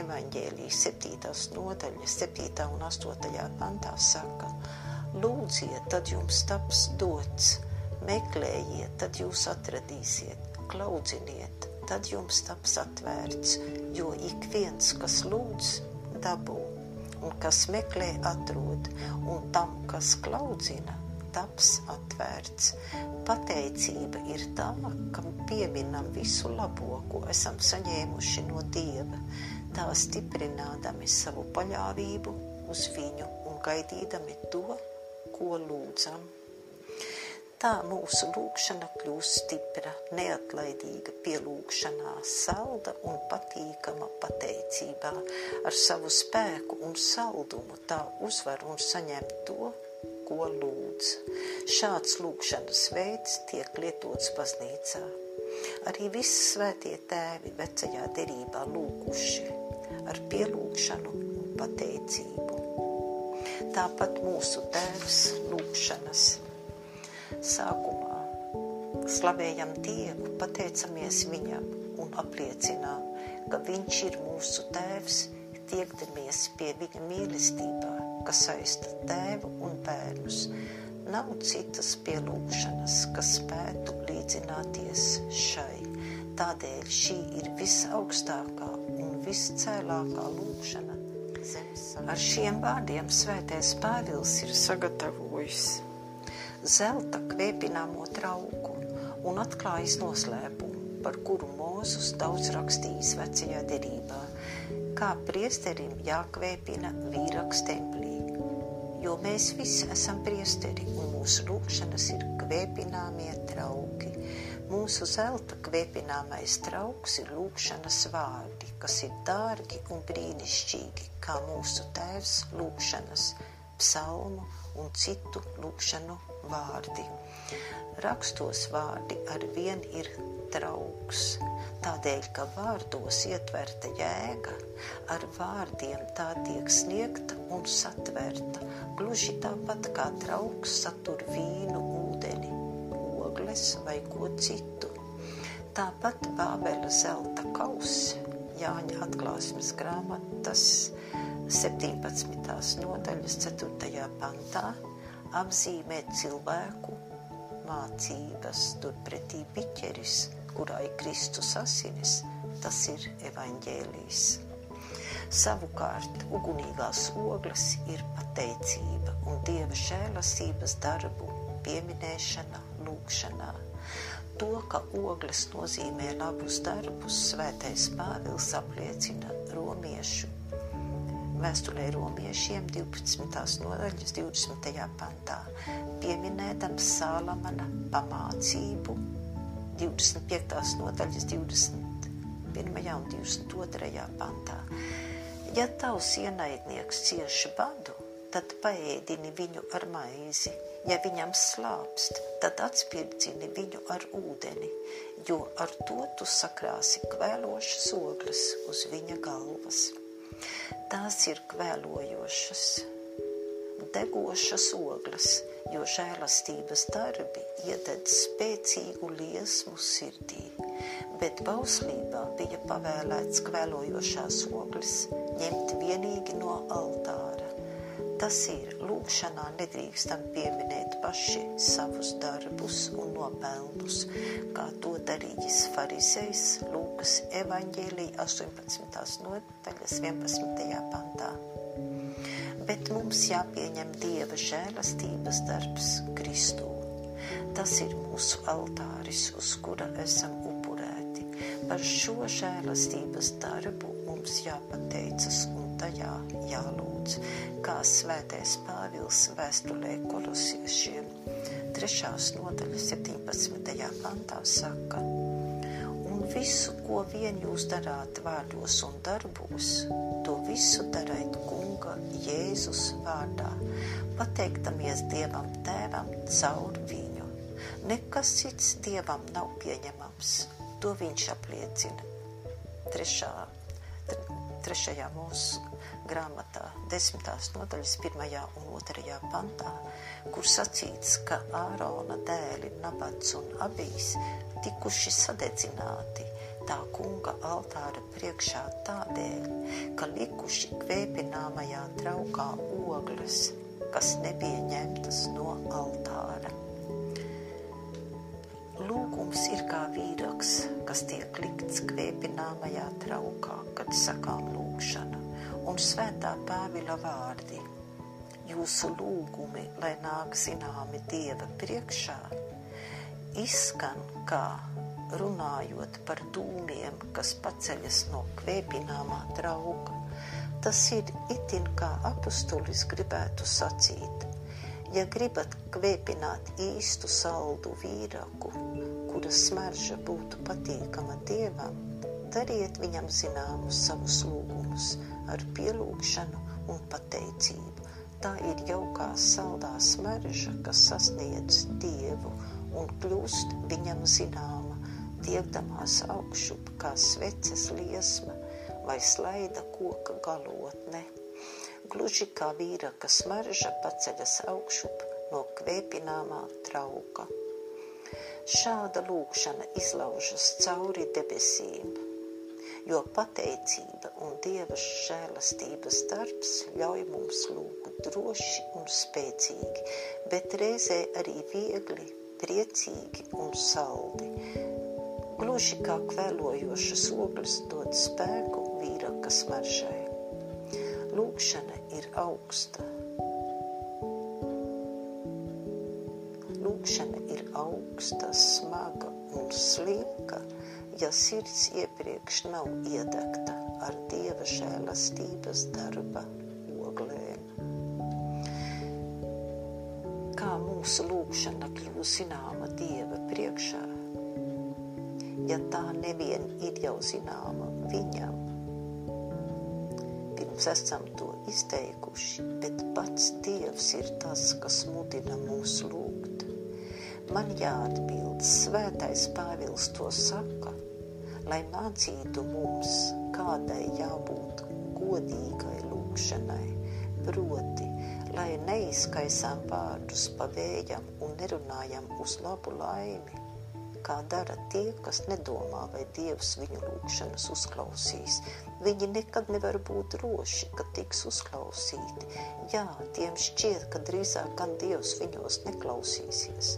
evaņģēlijas 7. nodaļa, 7. un 8. pantā saka, lūdziet, tad jums taps dots, meklējiet, tad jūs atradīsiet, klaudziniet, tad jums taps atvērts, jo ik viens, kas lūdz, dabū, un kas meklē, atrod, un tam, kas klaudzina, taps atvērts. Pateicība ir tā, kam pieminam visu labo, ko esam saņēmuši no Dieva, tā stiprinādami savu paļāvību uz viņu un gaidīdami to, ko lūdzam. Tā mūsu lūkšana kļūst stipra, neatlaidīga pielūgšanā, salda un patīkama pateicībā. Ar savu spēku un saldumu tā uzvar un saņem to, ko lūdz. Šāds lūkšanas veids tiek lietots baznīcā. Arī visi svētie tēvi vecajā derībā lūguši ar pielūgšanu un pateicību. tāpat mūsu Tēvs lūgšanas. Sākumā slavējam Dievu, pateicamies Viņam un apliecinām, ka Viņš ir mūsu Tēvs, tiekdamies pie Viņa mīlestībā, kas saista Tēvu un bērnus Nav citas pielūgšanas, kas spētu līdzināties šai. Tādēļ šī ir visaugstākā un viscēlākā lūgšana. Ar šiem vārdiem svētais Pāvils ir sagatavojis zelta kvēpināmo trauku un atklājis noslēpumu, par kuru Mūzus daudz rakstījis vecajā derībā, kā priesterim jākvēpina vīraks templī jo mēs visi esam priesteri un mūsu lūkšanas ir kvēpināmie trauki. Mūsu zelta kvēpināmais trauks ir lūkšanas vārdi, kas ir dārgi un brīnišķīgi, kā mūsu tēvs lūkšanas, psalmu un citu lūkšanu vārdi. Rakstos vārdi ar vien ir draugs, tādēļ, ka vārdos ietverta jēga, ar vārdiem tā tiek sniegta un satverta, gluži tāpat kā draugs satur vīnu, ūdeni, ogles vai ko citu. Tāpat Bābela zelta kauss, Jāņa atklāsmes grāmatas 17. nodaļas 4. pantā, apzīmē cilvēku mācības, turpretī biķeris, kurā ir Kristus asinis, tas ir evaņģēlijs. Savukārt, ugunīgās ogles ir pateicība un Dieva žēlastības darbu pieminēšana lūgšanā. To, ka ogles nozīmē labus darbus, svētais Pāvils apliecina romiešu vēstulē romiešiem 12. nodaļas 20. pantā, pieminēdams Sālamana pamācību 25. nodaļas 21. un 22. pantā. Ja tavs ienaidnieks cieši badu, tad paēdini viņu ar maizi. Ja viņam slāpst, tad atspirdzini viņu ar ūdeni, jo ar to tu sakrāsi kvēlošas ogles uz viņa galvas. Tās ir kvēlojošas, degošas ogles, jo žēlastības darbi iededz spēcīgu liesmu sirdī, bet bauslībā bija pavēlēts kvēlojošās ogles ņemt vienīgi no altāra. Tas ir lūkšanā nedrīkstam pieminēt paši savus darbus un nopelnus, kā to darījis farizejs Lūkas evaņģēlija 18. nodaļas 11. pantā bet mums jāpieņem Dieva žēlastības darbs Kristū. Tas ir mūsu altāris, uz kura esam upurēti. Par šo žēlastības darbu mums jāpateicas un tajā jālūdz, kā svētais Pāvils vēstulē kolosiešiem 3. nodaļa 17. pantā saka – visu, ko vien jūs darāt vārdos un darbos, to visu dariet Kunga Jēzus vārdā, pateiktamies Dievam Tēvam caur viņu. Nekas cits Dievam nav pieņemams, to viņš apliecina. Trešā, trešajā mūsu grāmatā, desmitās nodaļas pirmajā un otrajā pantā, kur sacīts, ka Ārona dēli Nabats un Abijs tikuši sadedzināti tā kunga altāra priekšā tādēļ, ka likuši kvēpināmajā traukā ogles, kas nebija ņemtas no altāra. Lūgums ir kā vīraks, kas tiek likts kvēpināmajā traukā, kad sakām lūgšanu, un svētā Pāvila vārdi. Jūsu lūgumi, lai nāk zināmi Dieva priekšā, izskan kā runājot par dūmiem, kas paceļas no kvēpināmā trauka. Tas ir itin kā apustulis gribētu sacīt. Ja gribat kvēpināt īstu saldu vīraku, kura smarža būtu patīkama dievam, dariet viņam zināmus savus lūgumus ar pielūgšanu un pateicību. Tā ir jaukā saldā smarža, kas sasniedz dievu un kļūst viņam zināma, tiekdamās augšup kā sveces liesma vai slaida koka galotne. gluži kā vīraka smarža paceļas augšup no kvēpināmā trauka. Šāda lūkšana izlaužas cauri debesīm, jo pateicība un Dieva žēlastības darbs ļauj mums lūgt droši un spēcīgi, bet reizē arī viegli, priecīgi un saldi. Gluži kā kvēlojošas ogles dod spēku vīraka smaržai. Lūkšana ir augsta. Lūkšana ir augsta, smaga un slinka, ja sirds iepriekš nav iedegta ar dieva žēlastības darba oglēm. Kā mūsu lūkšana kļūst zināma dieva priekšā, ja tā nevien ir jau zināma viņam. Pirms esam to izteikuši, bet pats dievs ir tas, kas mudina mūs lūgt. Man jāatbild, svētais Pāvils to saka, lai mācītu mums, kādai jābūt godīgai lūkšanai, proti, lai neizkaisām vārdus pa vējam un nerunājam uz labu laimi, kā dara tie, kas nedomā, vai Dievs viņu lūkšanas uzklausīs. Viņi nekad nevar būt droši, ka tiks uzklausīti. Jā, tiem šķiet, ka drīzāk gan Dievs viņos neklausīsies,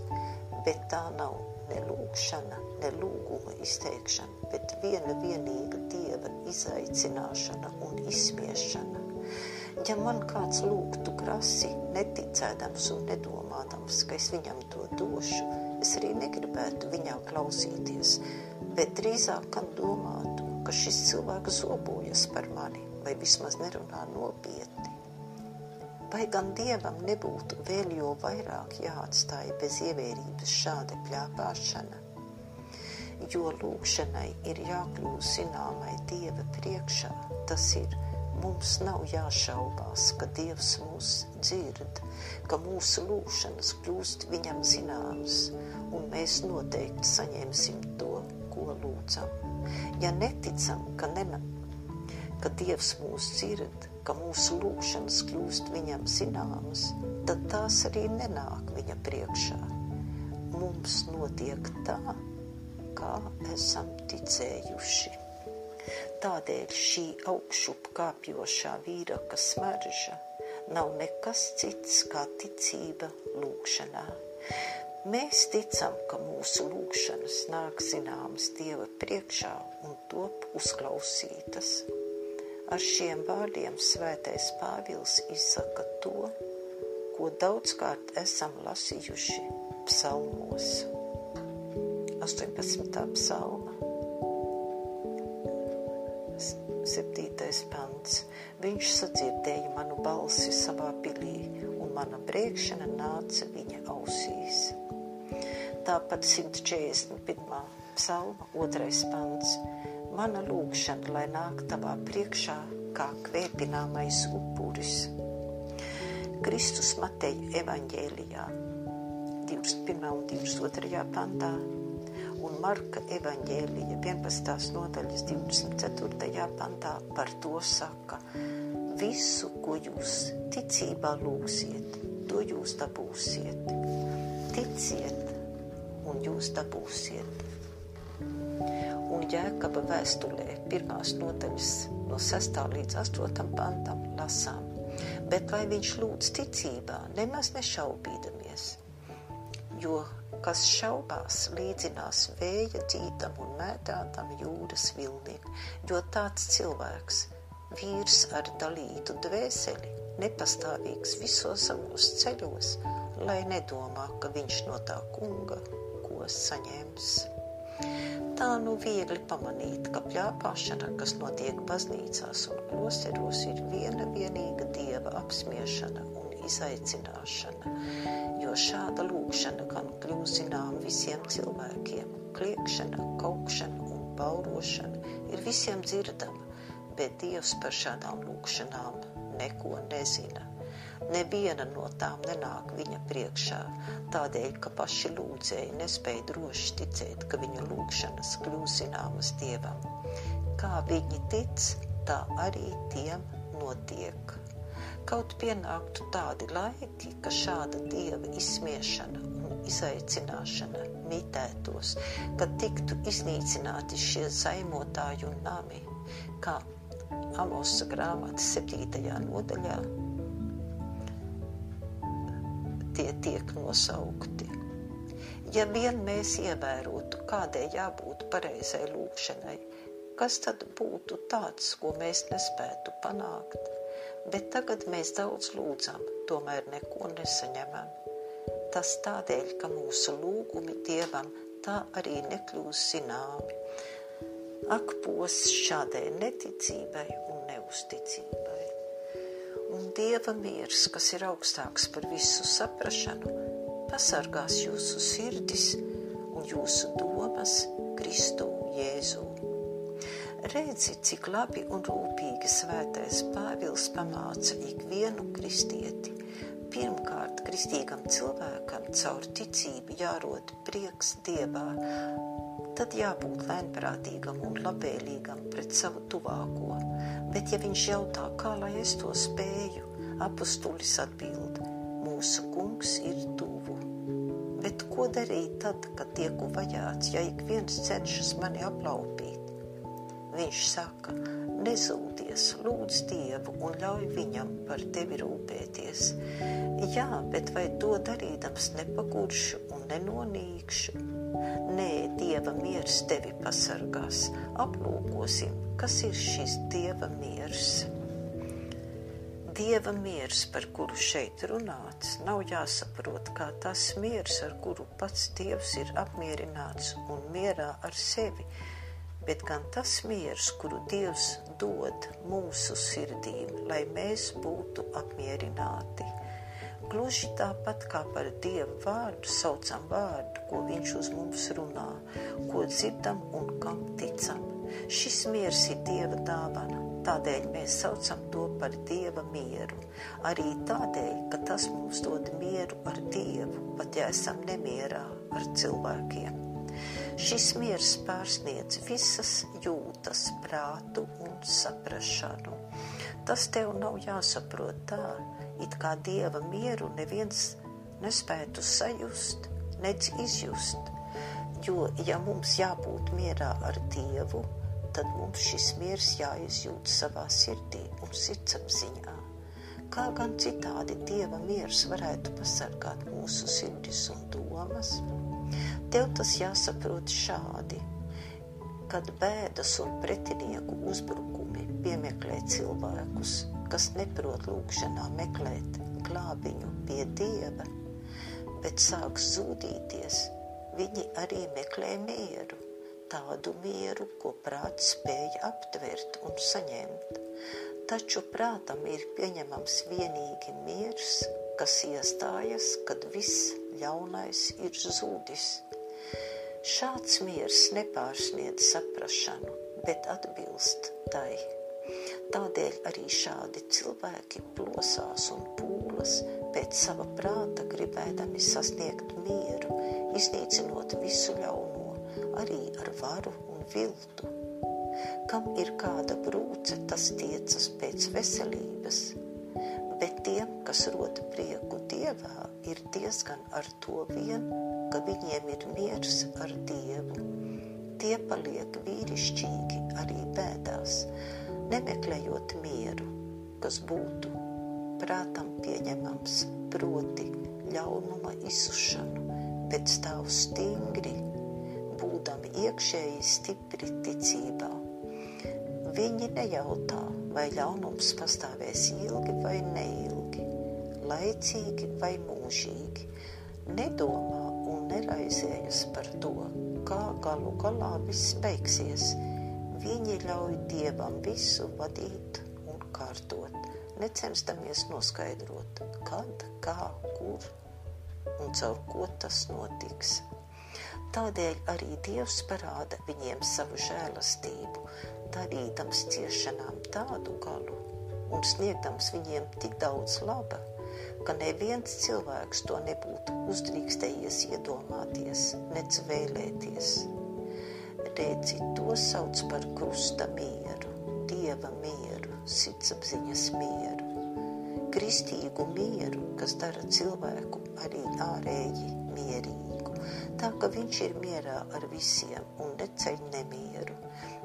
bet tā nav ne lūkšana, ne lūguma izteikšana, bet viena vienīga Dieva izaicināšana un izsmiešana. Ja man kāds lūgtu krasi, neticēdams un nedomādams, ka es viņam to došu, es arī negribētu viņā klausīties, bet drīzāk gan domātu, ka šis cilvēks zobojas par mani vai vismaz nerunā nopietni vai gan dievam nebūtu vēl jo vairāk jāatstāja bez ievērības šāda pļāpāšana? Jo lūkšanai ir jākļūst zināmai dieva priekšā, tas ir mums nav jāšaubās, ka Dievs mūs dzird, ka mūsu lūšanas kļūst viņam zināmas, un mēs noteikti saņemsim to, ko lūdzam. Ja neticam, ka, nena, ka Dievs mūs dzird, ka mūsu lūkšanas kļūst viņam zināmas, tad tās arī nenāk viņa priekšā. Mums notiek tā, kā esam ticējuši. Tādēļ šī augšup kāpjošā vīraka smarža nav nekas cits kā ticība lūkšanā. Mēs ticam, ka mūsu lūkšanas nāk zināmas Dieva priekšā un top uzklausītas. Ar šiem vārdiem svētais Pāvils izsaka to, ko daudzkārt esam lasījuši psalmos. 18. psalma, 7. pants. Viņš sadzirdēja manu balsi savā pilī, un mana brēkšana nāca viņa ausīs. Tāpat 141. psalma, 2. pants mana lūgšana, lai nāk tavā priekšā kā kvēpināmais upuris. Kristus Mateja evaņģēlijā 21. un 22. pantā un Marka evaņģēlija 11. nodaļas 24. pantā par to saka, visu, ko jūs ticībā lūgsiet, to jūs dabūsiet. Ticiet, un jūs dabūsiet un Jēkaba vēstulē pirmās nodaļas no 6. līdz 8. pantam lasām, bet lai viņš lūdz ticībā, nemaz nešaubīdamies, jo kas šaubās līdzinās vēja dzītam un mētātam jūras vilnim, jo tāds cilvēks, vīrs ar dalītu dvēseli, nepastāvīgs visos savos ceļos, lai nedomā, ka viņš no tā kunga ko saņems. Tā nu viegli pamanīt, ka pļāpāšana, kas notiek baznīcās un klosteros, ir viena vienīga dieva apsmiešana un izaicināšana, jo šāda lūkšana gan kļūst zinām visiem cilvēkiem. Kliekšana, kaukšana un baurošana ir visiem dzirdama, bet Dievs par šādām lūkšanām neko nezina. Neviena no tām nenāk viņa priekšā, tādēļ, ka paši lūdzēji nespēja droši ticēt, ka viņu lūgšanas kļūs zināmas Dievam. Kā viņi tic, tā arī tiem notiek. Kaut pienāktu tādi laiki, ka šāda dieva izsmiešana un izaicināšana mitētos, kad tiktu iznīcināti šie zaimotāju nami, kā Amosa grāmatas 7. nodaļā tie tiek nosaukti. Ja vien mēs ievērotu, kādai jābūt pareizai lūkšanai, kas tad būtu tāds, ko mēs nespētu panākt? Bet tagad mēs daudz lūdzam, tomēr neko nesaņemam. Tas tādēļ, ka mūsu lūgumi Dievam tā arī nekļūst zināmi. Ak, pos šādai neticībai un neusticībai. Un Dieva miers, kas ir augstāks par visu saprašanu, pasargās jūsu sirdis un jūsu domas Kristu Jēzu. Redzi, cik labi un rūpīgi svētais Pāvils pamāca ikvienu kristieti. Pirmkārt, kristīgam cilvēkam caur ticību jārod prieks Dievā, tad jābūt lēnprātīgam un labvēlīgam pret savu tuvāko. Bet, ja viņš jautā, kā lai es to spēju, apustulis atbild: Mūsu kungs ir tuvu. Bet ko darīt tad, kad tieku vajāts, ja ik viens cenšas mani aplaupīt? Viņš saka, nezūdies, lūdz Dievu un ļauj viņam par tevi rūpēties. Jā, bet vai to darīdams nepaguršu un nenonīkšu? Nē, Dieva miers tevi pasargās. Aplūkosim, kas ir šis Dieva miers. Dieva miers, par kuru šeit runāts, nav jāsaprot kā tas miers, ar kuru pats Dievs ir apmierināts un mierā ar sevi, bet gan tas miers, kuru Dievs dod mūsu sirdīm, lai mēs būtu apmierināti. Gluži tāpat kā par Dievu vārdu saucam vārdu, ko Viņš uz mums runā, ko dzirdam un kam ticam. Šis miers ir Dieva dāvana Tādēļ mēs saucam to par Dieva mieru. Arī tādēļ, ka tas mums dod mieru ar Dievu, pat ja esam nemierā ar cilvēkiem. Šis miers pārsniedz visas jūtas, prātu un saprašanu. Tas tev nav jāsaprot tā, it kā Dieva mieru neviens nespētu sajust, nedz izjust. Jo, ja mums jābūt mierā ar Dievu, tad mums šis miers jāizjūt savā sirdī un sirdsapziņā. Kā gan citādi Dieva miers varētu pasargāt mūsu sirdis un domas? Tev tas jāsaprot šādi, kad bēdas un pretinieku uzbrukumi piemeklē cilvēkus, kas neprot lūkšanā meklēt glābiņu pie Dieva, bet sāk zūdīties, viņi arī meklē mieru tādu mieru, ko prāts spēja aptvert un saņemt. Taču prātam ir pieņemams vienīgi miers, kas iestājas, kad viss ļaunais ir zudis. Šāds miers nepārsniedz saprašanu, bet atbilst tai. Tādēļ arī šādi cilvēki plosās un pūlas pēc sava prāta, gribēdami sasniegt mieru, iznīcinot visu ļaunumu arī ar varu un viltu. Kam ir kāda brūce, tas tiecas pēc veselības, bet tiem, kas rod prieku Dievā, ir diezgan ar to vien, ka viņiem ir miers ar Dievu. Tie paliek vīrišķīgi arī bēdās, nemeklējot mieru, kas būtu prātam pieņemams, proti ļaunuma izsušanu, bet stāv stingri būdami iekšēji stipri ticībā. Viņi nejautā, vai ļaunums pastāvēs ilgi vai neilgi, laicīgi vai mūžīgi, nedomā un neraizējas par to, kā galu galā viss beigsies. Viņi ļauj Dievam visu vadīt un kārtot, necenšamies noskaidrot, kad, kā, kur un caur ko tas notiks. Tādēļ arī Dievs parāda viņiem savu žēlastību, darīdams ciešanām tādu galu un sniegdams viņiem tik daudz laba, ka neviens cilvēks to nebūtu uzdrīkstējies iedomāties, nec vēlēties. Redzi, to sauc par krusta mieru, dieva mieru, sirdsapziņas mieru. kristīgu mieru, kas dara cilvēku arī ārēji mierīgu, tā ka viņš ir mierā ar visiem un neceļ nemieru.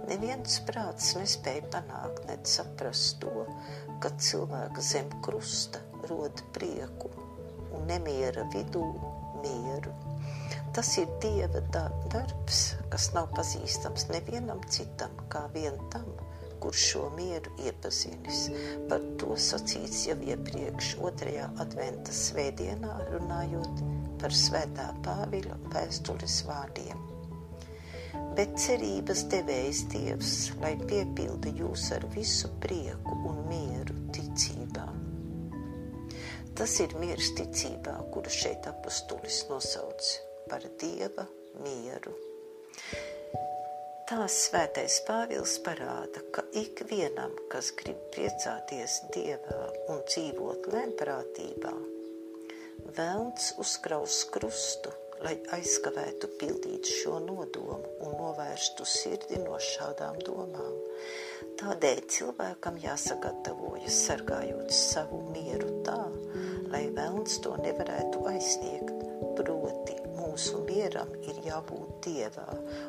Neviens prāts nespēja panākt, ne saprast to, ka cilvēka zem krusta rod prieku un nemiera vidū mieru. Tas ir Dieva darbs, kas nav pazīstams nevienam citam, kā vien tam, kurš šo mieru iepazinis. Par to sacīts jau iepriekš otrajā adventa svētdienā, runājot par svētā Pāvila vēstules vārdiem. Bet cerības devējs Dievs, lai piepilda jūs ar visu prieku un mieru ticībā. Tas ir miers ticībā, kuru šeit apustulis nosauc par Dieva mieru. Tā svētais Pāvils parāda, ka ikvienam, kas grib priecāties Dievā un dzīvot lēnprātībā, Velns uzkraus krustu, lai aizkavētu pildīt šo nodomu un novērstu sirdi no šādām domām. Tādēļ cilvēkam jāsagatavojas sargājot savu mieru tā, lai Velns to nevarētu aizsniegt, proti mūsu mieram ir jābūt dievā,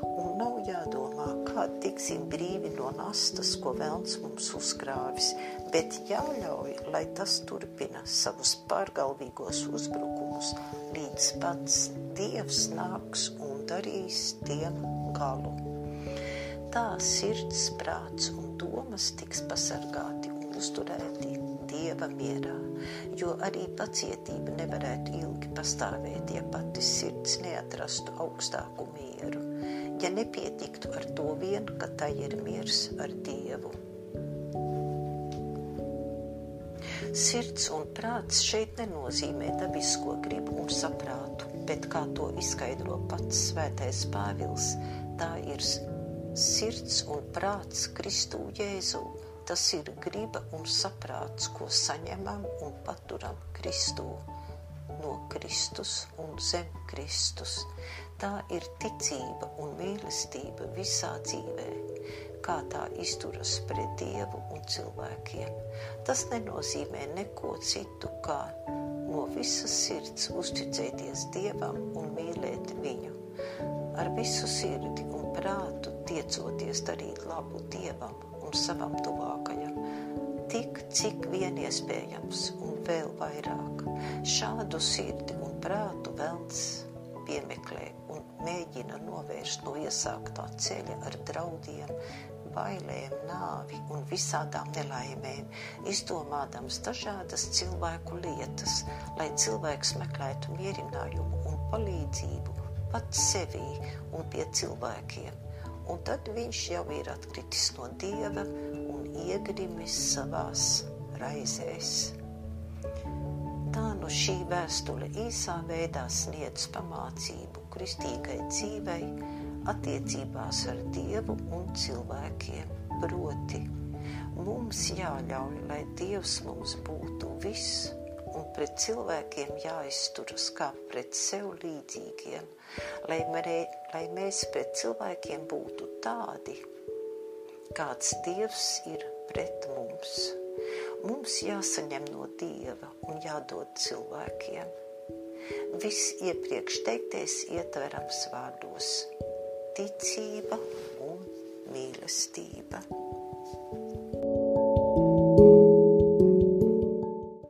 un nav jādomā, kā tiksim brīvi no nastas, ko velns mums uzkrāvis, bet jāļauj, lai tas turpina savus pārgalvīgos uzbrukumus, līdz pats dievs nāks un darīs tiem galu. Tā sirds, prāts un domas tiks pasargāti un uzturēti dieva mierā, jo arī pacietība nevarētu ilgi pastāvēt, ja pati sirds neatrastu augstāku mieru, ja nepietiktu ar to vien, ka tai ir miers ar Dievu. Sirds un prāts šeit nenozīmē dabisko gribu un saprātu, bet kā to izskaidro pats svētais Pāvils, tā ir sirds un prāts Kristū Jēzu, Tas ir griba un saprāts, ko saņemam un paturam Kristū, no Kristus un zem Kristus. Tā ir ticība un mīlestība visā dzīvē, kā tā izturas pret Dievu un cilvēkiem. Tas nenozīmē neko citu, kā no visas sirds uzticēties Dievam un mīlēt Viņu. Ar visu sirdi un prātu tiecoties darīt labu Dievam un savam tuvākajam, tik cik vien iespējams un vēl vairāk. Šādu sirdi un prātu velns piemeklē un mēģina novērst no iesāktā ceļa ar draudiem, bailēm, nāvi un visādām nelaimēm, izdomādams dažādas cilvēku lietas, lai cilvēks meklētu mierinājumu un palīdzību pats sevī un pie cilvēkiem un tad viņš jau ir atkritis no dieva un iegrimis savās raizēs. Tā nu šī vēstule īsā veidā sniedz pamācību kristīgai dzīvei attiecībās ar Dievu un cilvēkiem. Proti, mums jāļauj, lai Dievs mums būtu viss, un pret cilvēkiem jāizturas kā pret sev līdzīgiem, lai, marē, lai mēs pret cilvēkiem būtu tādi, kāds Dievs ir pret mums. Mums jāsaņem no Dieva un jādod cilvēkiem. Viss iepriekš teiktais ietverams vārdos - ticība un mīlestība.